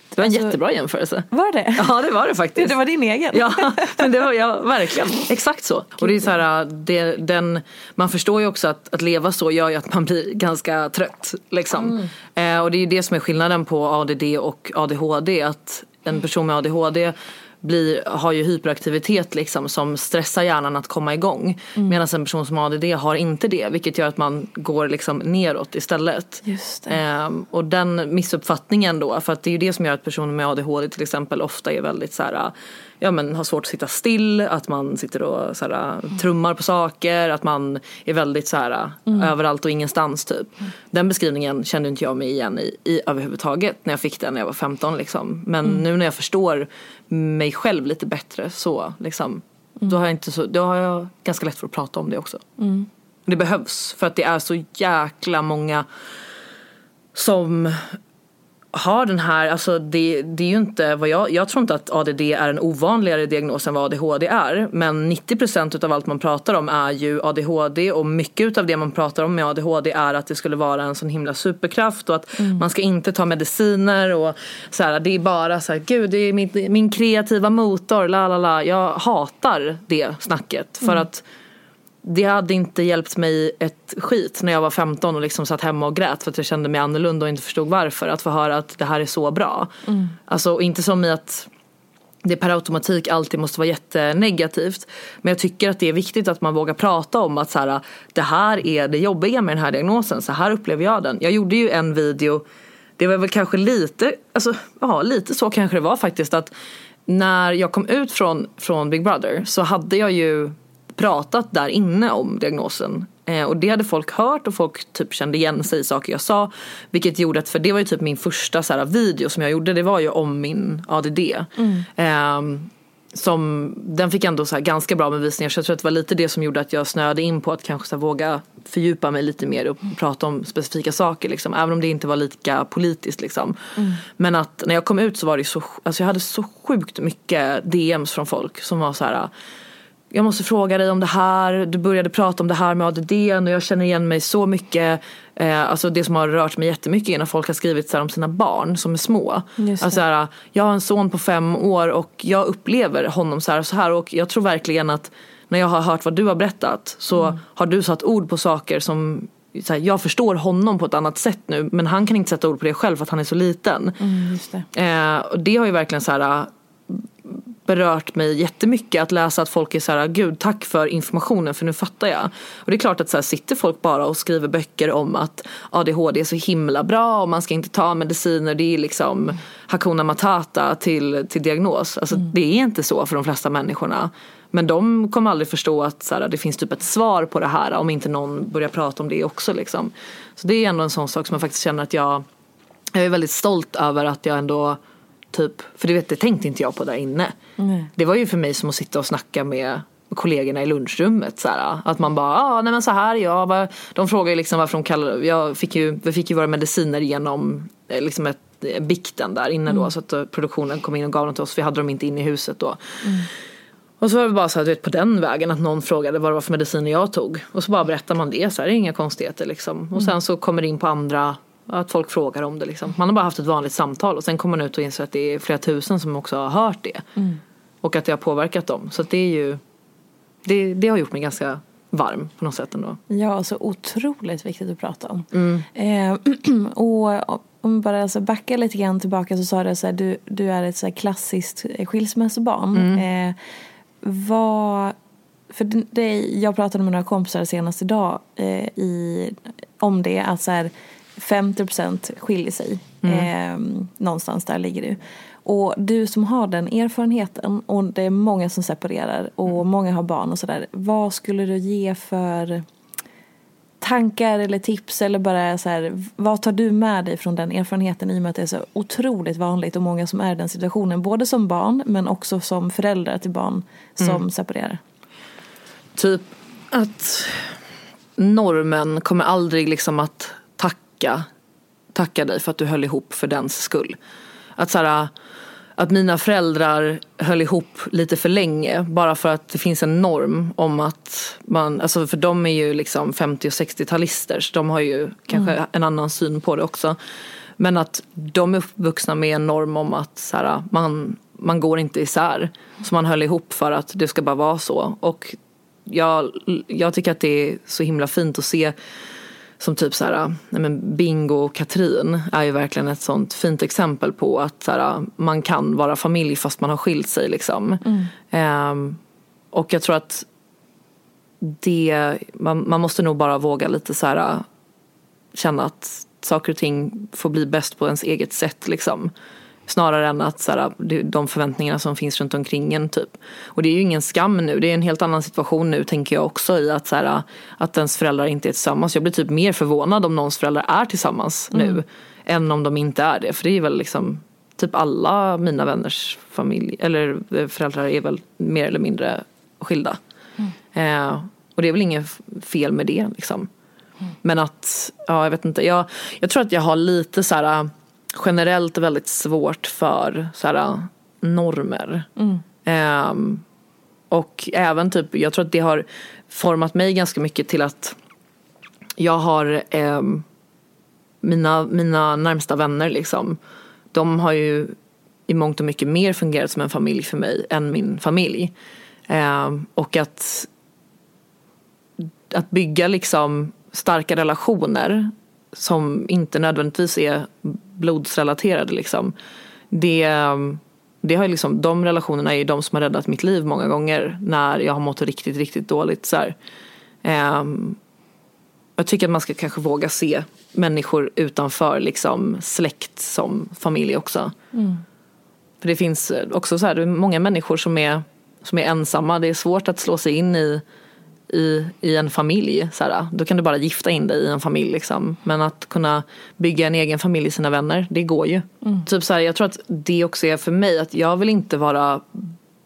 Speaker 2: Det var en
Speaker 1: Alltså-
Speaker 2: jättebra jämförelse.
Speaker 1: Var det?
Speaker 2: Ja det var det faktiskt.
Speaker 1: Det var din egen?
Speaker 2: Ja, men det var jag verkligen. Exakt så. Och det är så här, det, den, man förstår ju också att, att leva så gör ju att man blir ganska trött. Liksom. Eh, och det är ju det som är skillnaden på ADD och ADHD. Att en person med ADHD blir, har ju hyperaktivitet liksom, som stressar hjärnan att komma igång. Medan en person som har ADD har inte det. Vilket gör att man går liksom neråt istället. Ehm, och den missuppfattningen då, för att det är ju det som gör att personer med ADHD till exempel ofta är väldigt så här, ja men har svårt att sitta still, att man sitter och så här, trummar på saker, att man är väldigt så här
Speaker 1: Mm.
Speaker 2: överallt och ingenstans typ. Den beskrivningen kände inte jag mig igen i, i överhuvudtaget när jag fick den när jag var 15 liksom. Men
Speaker 1: Mm.
Speaker 2: nu när jag förstår mig själv lite bättre så liksom, då har jag inte så, då har jag ganska lätt för att prata om det också.
Speaker 1: Mm.
Speaker 2: Det behövs för att det är så jäkla många som har den här, alltså det, det är ju inte vad jag, jag tror inte att ADD är en ovanligare diagnos än vad ADHD är. Men 90% av allt man pratar om är ju ADHD och mycket av det man pratar om med ADHD är att det skulle vara en sån himla superkraft och att mm. man ska inte ta mediciner och så här, det är bara så här, gud det är min, min kreativa motor, la la la. Jag hatar det snacket för mm. att det hade inte hjälpt mig ett skit när jag var 15 och liksom satt hemma och grät för att jag kände mig annorlunda och inte förstod varför. Att få höra att det här är så bra. Mm. Alltså inte som i att det per automatik alltid måste vara jättenegativt. Men jag tycker att det är viktigt att man vågar prata om att så här, det här är det jobbiga med den här diagnosen. Så här upplever jag den. Jag gjorde ju en video, det var väl kanske lite, alltså, ja, lite så kanske det var faktiskt. att När jag kom ut från, från Big Brother så hade jag ju pratat där inne om diagnosen. Eh, och det hade folk hört och folk typ kände igen sig i saker jag sa. Vilket gjorde att, för det var ju typ min första så här, video som jag gjorde, det var ju om min ADD. Mm. Eh, som, den fick ändå så ganska bra med visningar så jag tror att det var lite det som gjorde att jag snöade in på att kanske så våga fördjupa mig lite mer och prata om specifika saker liksom. Även om det inte var lika politiskt liksom. Mm. Men att när jag kom ut så var det så, alltså jag hade så sjukt mycket DMs från folk som var så här jag måste fråga dig om det här, du började prata om det här med ADD och jag känner igen mig så mycket. Eh, alltså det som har rört mig jättemycket är när folk har skrivit så om sina barn som är små. Alltså här, jag har en son på fem år och jag upplever honom så här och så här och jag tror verkligen att när jag har hört vad du har berättat så mm. har du satt ord på saker som här, jag förstår honom på ett annat sätt nu men han kan inte sätta ord på det själv för att han är så liten. Mm, det. Eh, och det har ju verkligen så här berört mig jättemycket att läsa att folk är så här, gud tack för informationen för nu fattar jag. Och det är klart att så här, sitter folk bara och skriver böcker om att ADHD är så himla bra och man ska inte ta mediciner, det är liksom Hakuna Matata till, till diagnos. Alltså mm. det är inte så för de flesta människorna. Men de kommer aldrig förstå att så här, det finns typ ett svar på det här om inte någon börjar prata om det också liksom. Så det är ändå en sån sak som jag faktiskt känner att jag, jag är väldigt stolt över att jag ändå Typ, för det, vet, det tänkte inte jag på där inne. Mm. Det var ju för mig som att sitta och snacka med kollegorna i lunchrummet. Så här, att man bara, ah, nej men så här, ja, de frågar ju liksom varför de kallar jag fick ju, Vi fick ju våra mediciner genom eh, liksom ett, eh, bikten där inne mm. då. Så att eh, produktionen kom in och gav dem till oss. Vi hade dem inte inne i huset då. Mm. Och så var det bara så här, du vet, på den vägen att någon frågade vad det var för mediciner jag tog. Och så bara berättar man det, så här, det är inga konstigheter liksom. Och mm. sen så kommer det in på andra att folk frågar om det liksom. Man har bara haft ett vanligt samtal och sen kommer man ut och inser att det är flera tusen som också har hört det. Mm. Och att det har påverkat dem. Så det är ju, det, det har gjort mig ganska varm på något sätt ändå.
Speaker 1: Ja, så otroligt viktigt att prata om. Mm. Eh, och om vi bara alltså backar lite grann tillbaka så sa du att du, du är ett så klassiskt skilsmässobarn. Mm. Eh, vad, för det, jag pratade med några kompisar senast idag eh, i, om det. Att så här, 50 procent skiljer sig. Mm. Eh, någonstans där ligger du. Och du som har den erfarenheten och det är många som separerar och mm. många har barn och sådär. Vad skulle du ge för tankar eller tips eller bara så här, vad tar du med dig från den erfarenheten i och med att det är så otroligt vanligt och många som är i den situationen både som barn men också som föräldrar till barn som mm. separerar?
Speaker 2: Typ att normen kommer aldrig liksom att tacka, tacka dig för att du höll ihop för dens skull. Att så här, att mina föräldrar höll ihop lite för länge bara för att det finns en norm om att man, alltså för de är ju liksom 50 och 60-talister så de har ju kanske mm. en annan syn på det också. Men att de är uppvuxna med en norm om att så här, man, man går inte isär. Så man höll ihop för att det ska bara vara så. Och jag, jag tycker att det är så himla fint att se som typ så här, men Bingo och Katrin är ju verkligen ett sånt fint exempel på att så här, man kan vara familj fast man har skilt sig liksom. Mm. Um, och jag tror att det, man, man måste nog bara våga lite så här känna att saker och ting får bli bäst på ens eget sätt liksom. Snarare än att så här, de förväntningarna som finns runt omkring en typ. Och det är ju ingen skam nu. Det är en helt annan situation nu tänker jag också i att, så här, att ens föräldrar inte är tillsammans. Jag blir typ mer förvånad om någons föräldrar är tillsammans mm. nu. Än om de inte är det. För det är väl liksom typ alla mina vänners familj eller eh, föräldrar är väl mer eller mindre skilda. Mm. Eh, och det är väl inget fel med det liksom. Mm. Men att, ja jag vet inte. Jag, jag tror att jag har lite så här generellt väldigt svårt för så här, normer. Ehm, och även typ, jag tror att det har format mig ganska mycket till att jag har ehm, mina, mina närmsta vänner liksom. De har ju i mångt och mycket mer fungerat som en familj för mig än min familj. Ehm, och att, att bygga liksom starka relationer som inte nödvändigtvis är blodsrelaterade liksom. Det, det har liksom, de relationerna är de som har räddat mitt liv många gånger när jag har mått riktigt, riktigt dåligt. Så. Ehm, jag tycker att man ska kanske våga se människor utanför liksom släkt som familj också. För det finns också så här, det är många människor som är, som är ensamma. Det är svårt att slå sig in i, i, i en familj. Så här, då kan du bara gifta in dig i en familj. Liksom. Men att kunna bygga en egen familj i sina vänner, det går ju. Typ så här, jag tror att det också är för mig att jag vill inte vara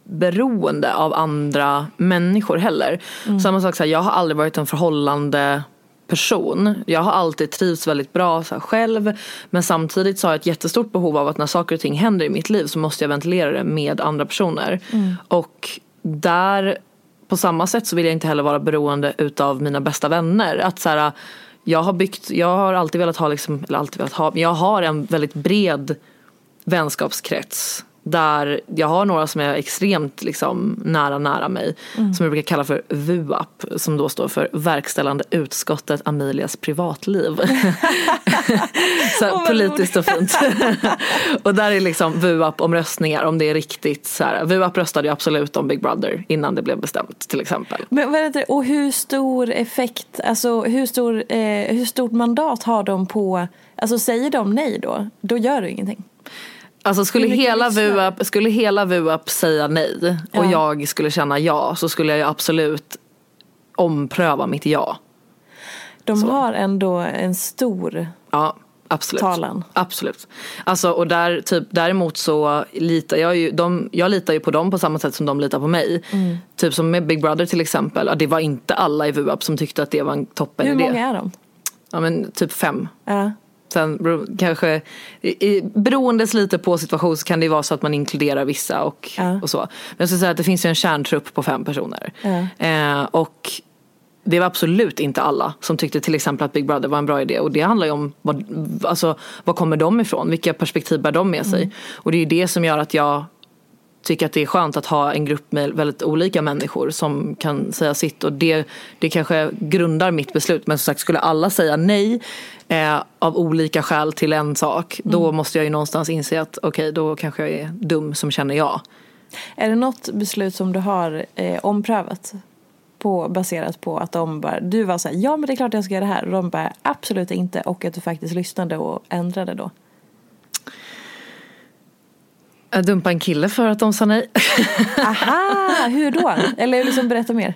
Speaker 2: beroende av andra människor heller. Samma sak, så här, jag har aldrig varit en förhållande person. Jag har alltid trivts väldigt bra så här, själv men samtidigt så har jag ett jättestort behov av att när saker och ting händer i mitt liv så måste jag ventilera det med andra personer. Och där på samma sätt så vill jag inte heller vara beroende utav mina bästa vänner. Att så här, jag har byggt, jag har alltid velat ha, liksom, eller alltid velat ha, men jag har en väldigt bred vänskapskrets. Där jag har några som är extremt liksom, nära, nära mig. Som jag brukar kalla för VUAP. Som då står för Verkställande utskottet Amelias privatliv. så här, politiskt och fint. och där är liksom VUAP omröstningar om det är riktigt så här. VUAP röstade ju absolut om Big Brother innan det blev bestämt till exempel.
Speaker 1: Men vad heter det? Och hur stor effekt, alltså hur, stor, eh, hur stort mandat har de på, alltså säger de nej då, då gör du ingenting?
Speaker 2: Alltså skulle
Speaker 1: Hur
Speaker 2: hela? VUAP, skulle hela VUAP säga nej och
Speaker 1: Ja.
Speaker 2: jag skulle känna ja så skulle jag ju absolut ompröva mitt ja.
Speaker 1: De har ändå en stor
Speaker 2: Ja, absolut.
Speaker 1: talan.
Speaker 2: Absolut. Alltså, och där, typ, däremot så litar jag ju, de, jag litar ju på dem på samma sätt som de litar på mig.
Speaker 1: Mm.
Speaker 2: Typ som med Big Brother till exempel, ja, det var inte alla i VUAP som tyckte att det var en toppen
Speaker 1: Hur
Speaker 2: idé.
Speaker 1: många är de?
Speaker 2: Ja men typ fem.
Speaker 1: Ja.
Speaker 2: Sen kanske, i, beroendes lite på situation så kan det vara så att man inkluderar vissa och,
Speaker 1: Ja.
Speaker 2: och så. Men jag skulle säga att det finns ju en kärntrupp på fem personer.
Speaker 1: Ja.
Speaker 2: Eh, och det var absolut inte alla som tyckte till exempel att Big Brother var en bra idé. Och det handlar ju om vad, alltså, vad kommer de ifrån? Vilka perspektiv bär de med sig?
Speaker 1: Mm.
Speaker 2: Och det är ju det som gör att jag tycker att det är skönt att ha en grupp med väldigt olika människor som kan säga sitt och det, det kanske grundar mitt beslut. Men som sagt, skulle alla säga nej eh, av olika skäl till en sak då måste jag ju någonstans inse att okej, då kanske jag är dum som känner ja.
Speaker 1: Är det något beslut som du har eh, omprövat? På, baserat på att de bara, du var såhär, ja men det är klart jag ska göra det här. Och de bara, absolut inte. Och att du faktiskt lyssnade och ändrade då.
Speaker 2: Jag dumpade en kille för att de sa nej.
Speaker 1: Aha, hur då? Eller liksom berätta mer.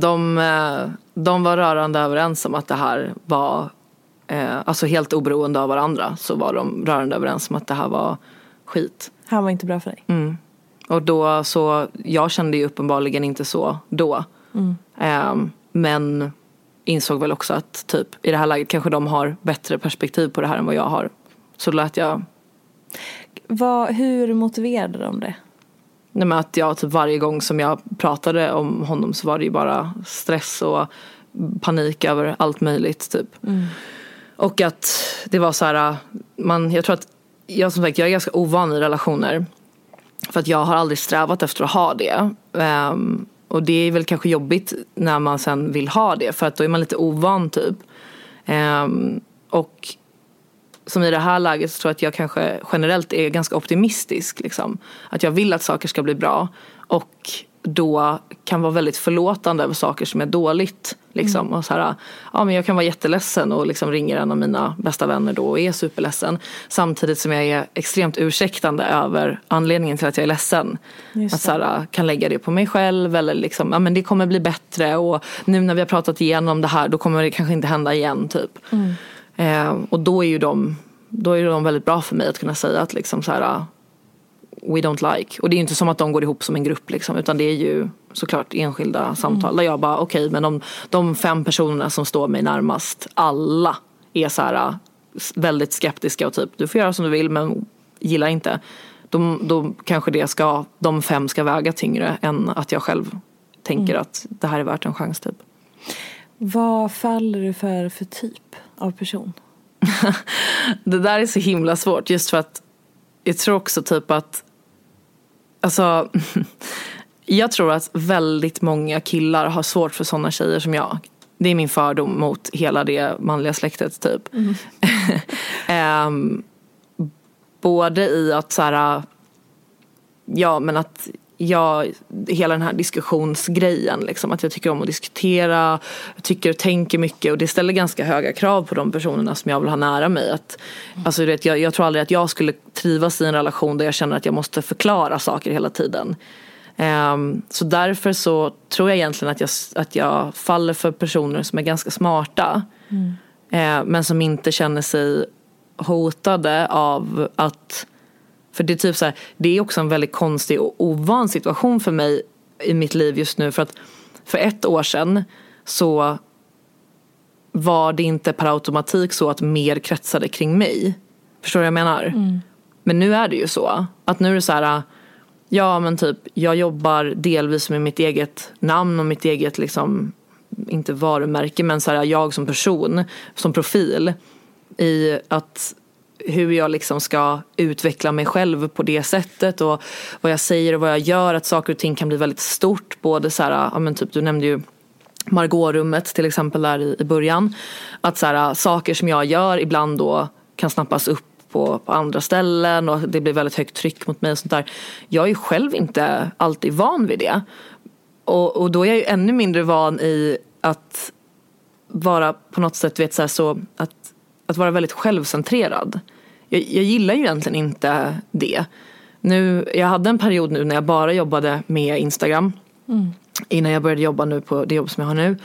Speaker 2: De, eh, de var rörande överens om att det här var, eh, alltså helt oberoende av varandra så var de rörande överens om att det här var skit.
Speaker 1: Han var inte bra för dig.
Speaker 2: Mm. Och då så, jag kände ju uppenbarligen inte så då. Ehm, men insåg väl också att typ i det här läget kanske de har bättre perspektiv på det här än vad jag har. Så lät jag,
Speaker 1: Vad, hur motiverade de det?
Speaker 2: nej men att jag typ varje gång som jag pratade om honom så var det ju bara stress och panik över allt möjligt typ. Och att det var så här, man, jag tror att, jag som sagt jag är ganska ovan i relationer. För att jag har aldrig strävat efter att ha det. Ehm, och det är väl kanske jobbigt när man sen vill ha det för att då är man lite ovan typ. Ehm, och som i det här läget så tror jag att jag kanske generellt är ganska optimistisk. Liksom. Att jag vill att saker ska bli bra. Och då kan vara väldigt förlåtande över saker som är dåligt. Liksom. Och så här, ja, men jag kan vara jätteledsen och liksom ringer en av mina bästa vänner då och är superledsen. Samtidigt som jag är extremt ursäktande över anledningen till att jag är ledsen. Att så här, kan lägga det på mig själv eller liksom, ja men det kommer bli bättre och nu när vi har pratat igenom det här då kommer det kanske inte hända igen typ. Eh, och då är ju de, då är de väldigt bra för mig att kunna säga att liksom så här we don't like. Och det är ju inte som att de går ihop som en grupp liksom, utan det är ju såklart enskilda samtal där jag bara okej men om de fem personerna som står mig närmast alla är så här s- väldigt skeptiska och typ du får göra som du vill men gilla inte. Då, då kanske det ska, de fem ska väga tyngre än att jag själv tänker att det här är värt en chans typ.
Speaker 1: Vad faller du för för typ av person?
Speaker 2: Det där är så himla svårt just för att jag tror också typ att Alltså Jag tror att väldigt många killar har svårt för sådana tjejer som jag. Det är min fördom mot hela det manliga släktet typ. Ehm, både i att så här, ja men att jag, hela den här diskussionsgrejen liksom, att jag tycker om att diskutera, tycker och tänker mycket och det ställer ganska höga krav på de personerna som jag vill ha nära mig. Att, alltså, du vet, jag, jag tror aldrig att jag skulle trivas i en relation där jag känner att jag måste förklara saker hela tiden. Ehm, så därför så tror jag egentligen att jag, att jag faller för personer som är ganska smarta. Eh, men som inte känner sig hotade av att för det är typ så här, det är också en väldigt konstig och ovan situation för mig i mitt liv just nu för att för ett år sedan så var det inte per automatik så att mer kretsade kring mig. Förstår du vad jag menar? Men nu är det ju så. Att nu är det så här, ja men typ jag jobbar delvis med mitt eget namn och mitt eget liksom, inte varumärke men så här, jag som person, som profil i att hur jag liksom ska utveckla mig själv på det sättet och vad jag säger och vad jag gör. Att saker och ting kan bli väldigt stort. Både så här, ja men typ du nämnde ju Margårummet till exempel där i, i början. Att så här, saker som jag gör ibland då kan snappas upp på, på andra ställen och det blir väldigt högt tryck mot mig och sånt där. Jag är ju själv inte alltid van vid det. Och, och då är jag ju ännu mindre van i att vara på något sätt, vet, så, här, så att, att vara väldigt självcentrerad. Jag, jag gillar ju egentligen inte det. Nu, jag hade en period nu när jag bara jobbade med Instagram. Innan jag började jobba nu på det jobb som jag har nu.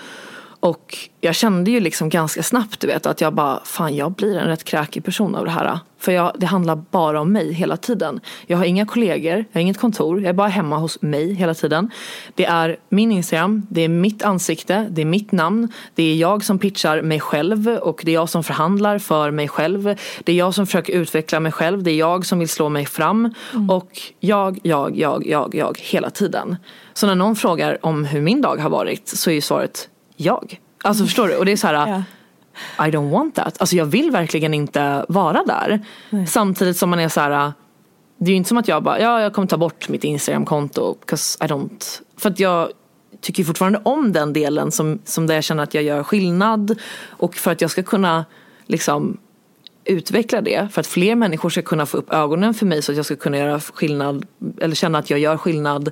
Speaker 2: Och jag kände ju liksom ganska snabbt du vet att jag bara, fan jag blir en rätt kräkig person av det här. För jag, det handlar bara om mig hela tiden. Jag har inga kollegor, jag har inget kontor, jag är bara hemma hos mig hela tiden. Det är min Instagram, det är mitt ansikte, det är mitt namn. Det är jag som pitchar mig själv och det är jag som förhandlar för mig själv. Det är jag som försöker utveckla mig själv, det är jag som vill slå mig fram. Och jag, jag, jag, jag, jag hela tiden. Så när någon frågar om hur min dag har varit så är ju svaret jag. Alltså förstår du? Och det är så här,
Speaker 1: Ja.
Speaker 2: I don't want that. Alltså jag vill verkligen inte vara där. Samtidigt som man är så här, det är ju inte som att jag bara, ja jag kommer ta bort mitt Instagram-konto. I don't. För att jag tycker fortfarande om den delen som, som där jag känner att jag gör skillnad. Och för att jag ska kunna liksom utveckla det. För att fler människor ska kunna få upp ögonen för mig så att jag ska kunna göra skillnad. Eller känna att jag gör skillnad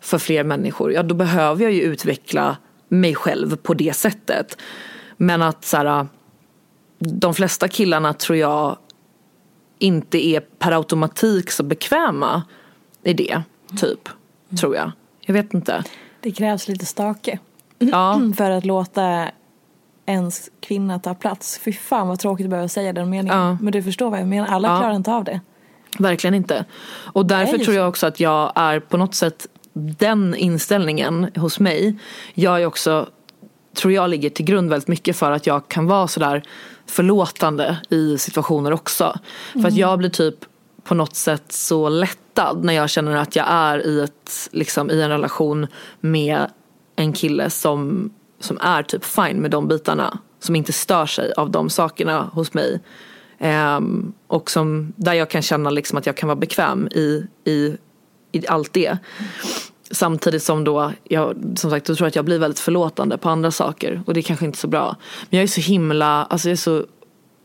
Speaker 2: för fler människor. Ja då behöver jag ju utveckla mig själv på det sättet. Men att så här, de flesta killarna tror jag inte är per automatik så bekväma i det. Typ. Tror jag. Jag vet inte.
Speaker 1: Det krävs lite stake
Speaker 2: Ja.
Speaker 1: för att låta ens kvinna ta plats. Fy fan vad tråkigt att behöva säga den meningen.
Speaker 2: Ja.
Speaker 1: Men du förstår vad jag menar. Alla
Speaker 2: Ja.
Speaker 1: klarar inte av det.
Speaker 2: Verkligen inte. Och därför tror jag också att jag är på något sätt den inställningen hos mig. Jag är också, tror jag ligger till grund väldigt mycket för att jag kan vara sådär förlåtande i situationer också. För att jag blir typ på något sätt så lättad när jag känner att jag är i, ett, liksom, i en relation med en kille som, som är typ fine med de bitarna. Som inte stör sig av de sakerna hos mig. Ehm, och som, där jag kan känna liksom att jag kan vara bekväm i, i, i allt det. Samtidigt som då, jag, som sagt, då tror jag att jag blir väldigt förlåtande på andra saker. Och det är kanske inte så bra. Men jag är så himla, alltså jag är så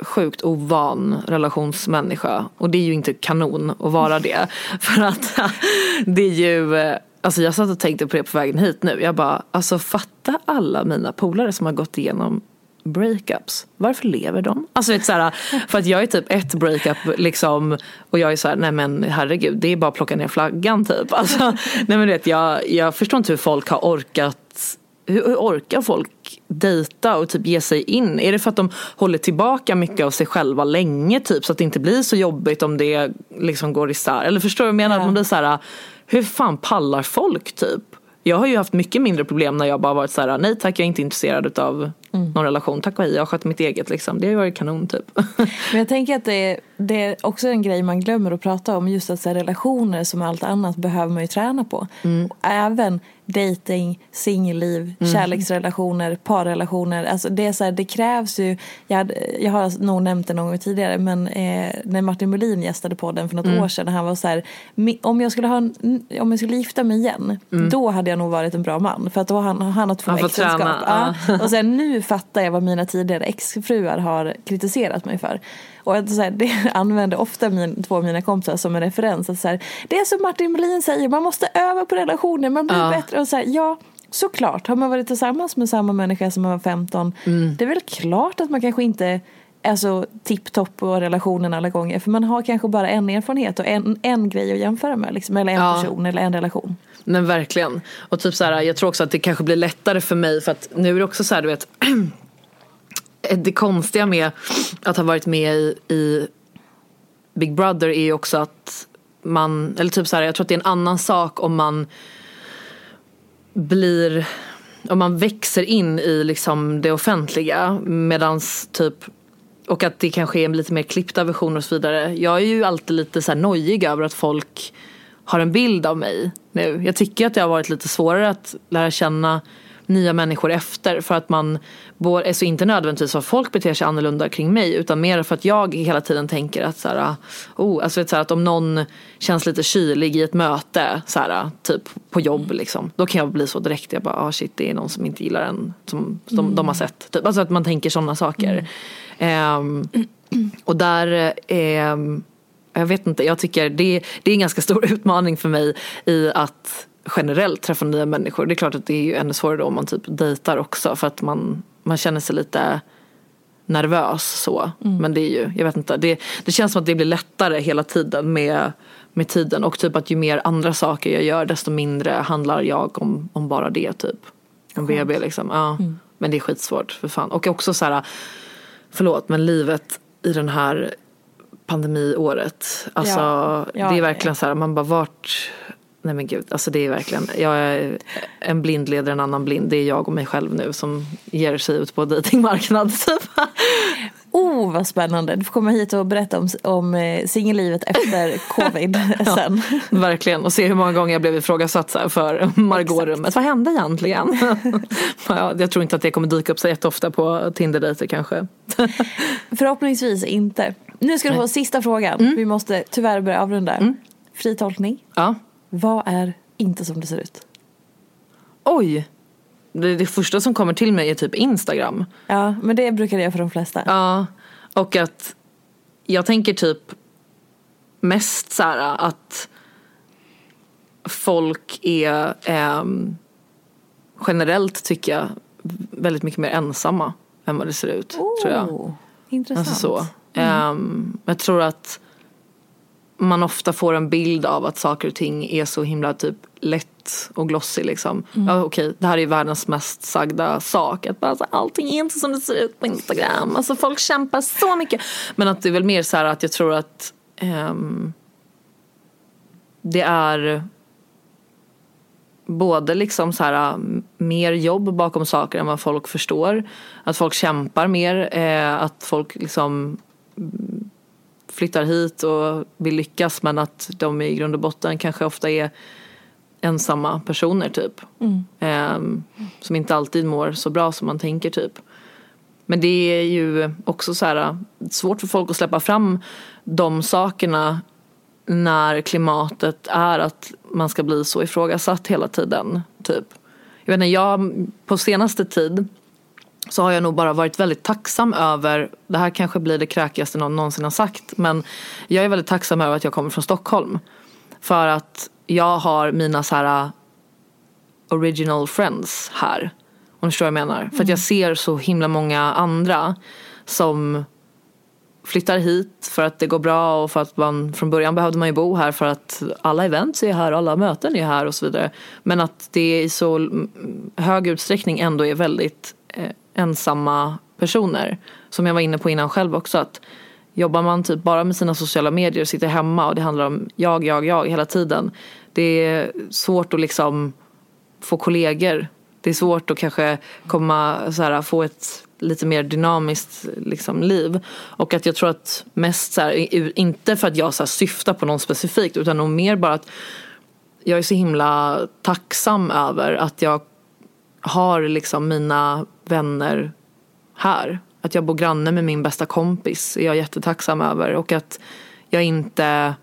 Speaker 2: sjukt ovan relationsmänniska. Och det är ju inte kanon att vara det. För att det är ju, eh, alltså jag satt och tänkte på det på vägen hit nu. Jag bara, alltså fatta alla mina polare som har gått igenom breakups. Varför lever de? Alltså vet, så här, för att jag är typ ett breakup liksom och jag är så här, nej men herregud det är bara att plocka ner flaggan typ. Alltså, nej men vet jag, jag förstår inte hur folk har orkat hur, hur orkar folk dejta och typ ge sig in? Är det för att de håller tillbaka mycket av sig själva länge typ så att det inte blir så jobbigt om det liksom går isär? Eller förstår du vad jag menar? Att man blir så här, hur fan pallar folk typ? Jag har ju haft mycket mindre problem när jag bara varit så här, nej tack jag är inte intresserad av någon relation. Tack och hej, jag har skött mitt eget liksom. Det har varit kanon typ.
Speaker 1: Men jag tänker att det är, det är också en grej man glömmer att prata om. Just att så här, relationer som allt annat behöver man ju träna på. Och även dating, singelliv, kärleksrelationer, parrelationer. Alltså det, är så här, det krävs ju, jag, hade, jag har nog nämnt det någon gång tidigare men eh, när Martin Molin gästade podden för något år sedan han var så här, "Mi- om jag skulle, ha en, om jag skulle gifta mig igen då hade jag nog varit en bra man för att då har han, han har två
Speaker 2: Han
Speaker 1: äktenskap. Ja. Och sen nu fattar jag vad mina tidigare exfruar har kritiserat mig för. Och att så här, det använder ofta min, två av mina kompisar som en referens. Att så här, det är som Martin Melin säger, man måste öva på relationer, man blir
Speaker 2: Ja.
Speaker 1: bättre. Och så här, ja, såklart. Har man varit tillsammans med samma människa som man var 15,
Speaker 2: Mm.
Speaker 1: det är väl klart att man kanske inte är så tipptopp på relationen alla gånger. För man har kanske bara en erfarenhet och en, en grej att jämföra med. Liksom, eller en
Speaker 2: Ja.
Speaker 1: person eller en relation.
Speaker 2: Men verkligen. Och typ så här, jag tror också att det kanske blir lättare för mig för att nu är det också så här, du vet. det konstiga med att ha varit med i, i Big Brother är ju också att man, eller typ så här, jag tror att det är en annan sak om man blir, om man växer in i liksom det offentliga medans typ och att det kanske är en lite mer klippta version och så vidare. Jag är ju alltid lite så här nojig över att folk har en bild av mig nu. Jag tycker att det har varit lite svårare att lära känna nya människor efter för att man både, alltså inte nödvändigtvis för att folk beter sig annorlunda kring mig utan mer för att jag hela tiden tänker att så här, oh, alltså vet, så här, att om någon känns lite kylig i ett möte så här, typ på jobb liksom då kan jag bli så direkt. Jag bara ah, shit det är någon som inte gillar en som, som de har sett. Typ. alltså att man tänker sådana saker. Ehm, och där ehm, jag vet inte, jag tycker det, det är en ganska stor utmaning för mig i att generellt träffa nya människor. Det är klart att det är ju ännu svårare då om man typ dejtar också för att man, man känner sig lite nervös så. Men det är ju, jag vet inte, det, det känns som att det blir lättare hela tiden med, med tiden och typ att ju mer andra saker jag gör desto mindre handlar jag om, om bara det typ. Om BB liksom. Ja. Men det är skitsvårt för fan. Och också så här, förlåt men livet i den här pandemiåret. Alltså
Speaker 1: Ja. Ja,
Speaker 2: det är
Speaker 1: ja,
Speaker 2: verkligen
Speaker 1: ja.
Speaker 2: så här, man bara vart Nej men gud, alltså det är verkligen, jag är en blind leder en annan blind. Det är jag och mig själv nu som ger sig ut på dejtingmarknad typ.
Speaker 1: Oh vad spännande, du får komma hit och berätta om, om eh, singellivet efter covid sen.
Speaker 2: Verkligen, och se hur många gånger jag blev ifrågasatt så för Margot-rummet. Vad hände egentligen? ja, jag tror inte att det kommer dyka upp så jätteofta på Tinder-dejter kanske.
Speaker 1: Förhoppningsvis inte. Nu ska du få sista frågan.
Speaker 2: Mm.
Speaker 1: Vi måste tyvärr börja avrunda. Fri tolkning.
Speaker 2: Ja.
Speaker 1: Vad är inte som det ser ut?
Speaker 2: Oj! Det, det första som kommer till mig är typ Instagram.
Speaker 1: Ja, men det brukar det göra för de flesta.
Speaker 2: Ja, och att jag tänker typ mest så här att folk är ehm, generellt tycker jag väldigt mycket mer ensamma än vad det ser ut. tror jag.
Speaker 1: Oh, Intressant.
Speaker 2: Alltså så. Ehm, jag tror att man ofta får en bild av att saker och ting är så himla typ lätt och glossy liksom. Ja okej, det här är världens mest sagda sak. Att bara så, allting är inte som det ser ut på Instagram. Alltså folk kämpar så mycket. Men att det är väl mer så här att jag tror att ehm, det är både liksom så här, mer jobb bakom saker än vad folk förstår. Att folk kämpar mer, eh, att folk liksom mm, flyttar hit och vill lyckas men att de i grund och botten kanske ofta är ensamma personer typ. Eh, som inte alltid mår så bra som man tänker typ. Men det är ju också så här svårt för folk att släppa fram de sakerna när klimatet är att man ska bli så ifrågasatt hela tiden. Typ. Jag vet inte, jag på senaste tid så har jag nog bara varit väldigt tacksam över, det här kanske blir det kräkigaste någon någonsin har sagt, men jag är väldigt tacksam över att jag kommer från Stockholm. För att jag har mina så här original friends här. Om du förstår vad jag menar. För att jag ser så himla många andra som flyttar hit för att det går bra och för att man från början behövde man ju bo här för att alla events är här, alla möten är här och så vidare. Men att det i så mm, hög utsträckning ändå är väldigt eh, ensamma personer. Som jag var inne på innan själv också att jobbar man typ bara med sina sociala medier och sitter hemma och det handlar om jag, jag, jag hela tiden. Det är svårt att liksom få kollegor Det är svårt att kanske komma, så här, få ett lite mer dynamiskt liksom, liv. Och att jag tror att mest så här, inte för att jag så här, syftar på någon specifikt utan nog mer bara att jag är så himla tacksam över att jag har liksom mina vänner här. Att jag bor granne med min bästa kompis är jag jättetacksam över. Och att jag inte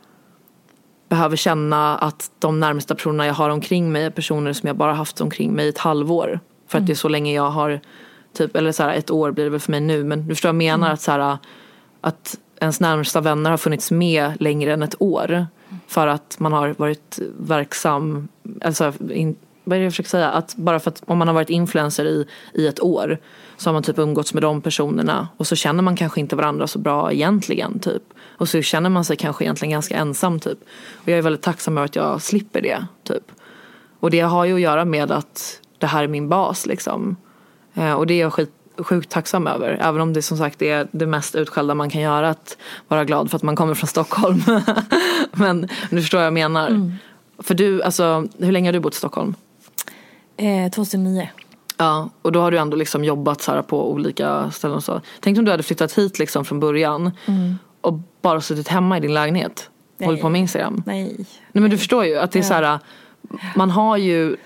Speaker 2: behöver känna att de närmsta personerna jag har omkring mig är personer som jag bara haft omkring mig i ett halvår. För att det är så länge jag har, typ, eller så här, ett år blir det väl för mig nu. Men du förstår vad jag menar? Att, så här, att ens närmsta vänner har funnits med längre än ett år. För att man har varit verksam, alltså in, vad är det jag försöker säga? Att bara för att om man har varit influencer i, i ett år så har man typ umgåtts med de personerna och så känner man kanske inte varandra så bra egentligen typ. Och så känner man sig kanske egentligen ganska ensam typ. Och jag är väldigt tacksam över att jag slipper det typ. Och det har ju att göra med att det här är min bas liksom. Eh, och det är jag skit, sjukt tacksam över. Även om det som sagt är det mest utskällda man kan göra att vara glad för att man kommer från Stockholm. Men du förstår vad jag menar. Mm. För du, alltså hur länge har du bott i Stockholm?
Speaker 1: Eh, 2009.
Speaker 2: Ja, och då har du ändå liksom jobbat så på olika ställen så. Tänk om du hade flyttat hit liksom från början mm. och bara suttit hemma i din lägenhet. och Hållit på med Instagram.
Speaker 1: Nej.
Speaker 2: Nej men du förstår ju att det är ja. så här. Man har ju,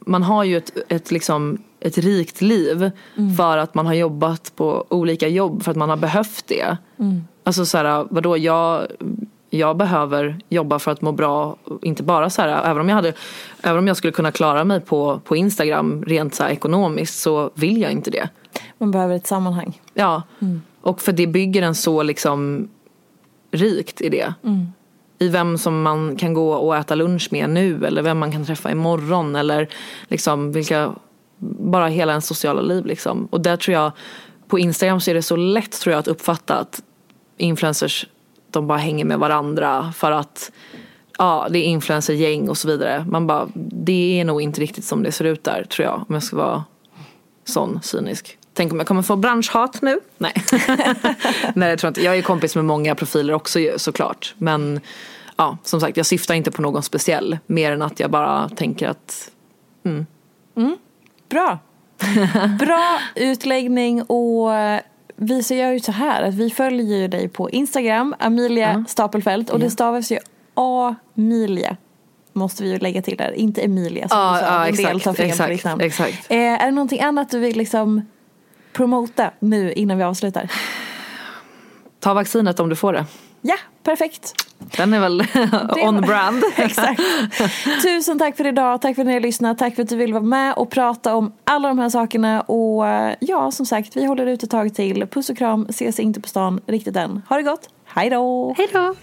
Speaker 2: man har ju ett, ett, liksom, ett rikt liv mm. för att man har jobbat på olika jobb för att man har behövt det. Mm. Alltså så här, vadå jag jag behöver jobba för att må bra. Inte bara så här, även om jag, hade, även om jag skulle kunna klara mig på, på Instagram rent så ekonomiskt så vill jag inte det.
Speaker 1: Man behöver ett sammanhang.
Speaker 2: Ja, mm. och för det bygger en så liksom rikt i det. Mm. I vem som man kan gå och äta lunch med nu eller vem man kan träffa imorgon eller liksom vilka, bara hela ens sociala liv liksom. Och där tror jag, på Instagram så är det så lätt tror jag att uppfatta att influencers de bara hänger med varandra för att ja, det är influencergäng och så vidare. Man bara, det är nog inte riktigt som det ser ut där tror jag om jag ska vara sån cynisk. Tänk om jag kommer få branschhat nu? Nej. Nej jag tror inte. Jag är kompis med många profiler också såklart. Men ja, som sagt jag syftar inte på någon speciell. Mer än att jag bara tänker att mm.
Speaker 1: Mm. Bra. Bra utläggning och vi så gör ju så här att vi följer ju dig på Instagram, Amelia uh. Stapelfelt och det stavas ju Amilia. Måste vi ju lägga till där, inte Emilia som
Speaker 2: ja,
Speaker 1: du sa.
Speaker 2: Ja, en exakt, del tar fel exakt, på ditt namn. Exakt.
Speaker 1: Eh, är det någonting annat du vill liksom promota nu innan vi avslutar?
Speaker 2: Ta vaccinet om du får det.
Speaker 1: Ja, perfekt.
Speaker 2: Den är väl on brand.
Speaker 1: Exakt. Tusen tack för idag, tack för att ni har lyssnat, tack för att du vill vara med och prata om alla de här sakerna. Och eh, ja, som sagt, vi håller ut ett tag till. Puss och kram, ses inte på stan riktigt än. Ha det gott, hej då!
Speaker 2: Hej då!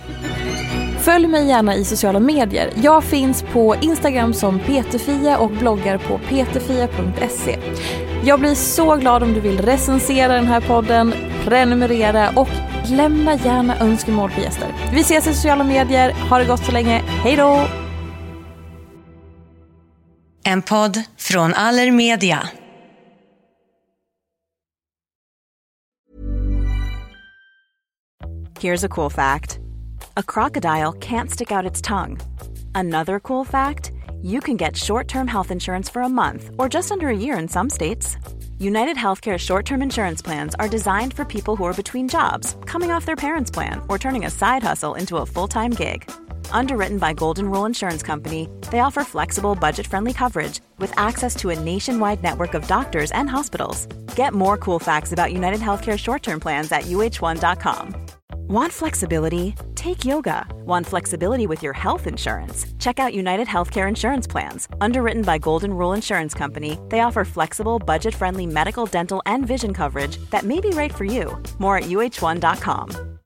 Speaker 1: Följ mig gärna i sociala medier. Jag finns på Instagram som peterfia och bloggar på peterfia.se. Jag blir så glad om du vill recensera den här podden, prenumerera och lämna gärna önskemål på gäster. Vi ses i sociala medier. Ha det gott så länge. Hej då!
Speaker 4: En podd från Allermedia.
Speaker 3: Here's a cool fact. A crocodile can't stick out its tongue. Another cool fact, you can get short-term health insurance for a month or just under a year in some states. United Healthcare short term insurance plans are designed for people who are between jobs, coming off their parents' plan, or turning a side hustle into a full time gig. Underwritten by Golden Rule Insurance Company, they offer flexible, budget friendly coverage with access to a nationwide network of doctors and hospitals. Get more cool facts about United Healthcare short term plans at uh1.com. Want flexibility? Take yoga. Want flexibility with your health insurance? Check out United Healthcare Insurance Plans. Underwritten by Golden Rule Insurance Company, they offer flexible, budget friendly medical, dental, and vision coverage that may be right for you. More at uh1.com.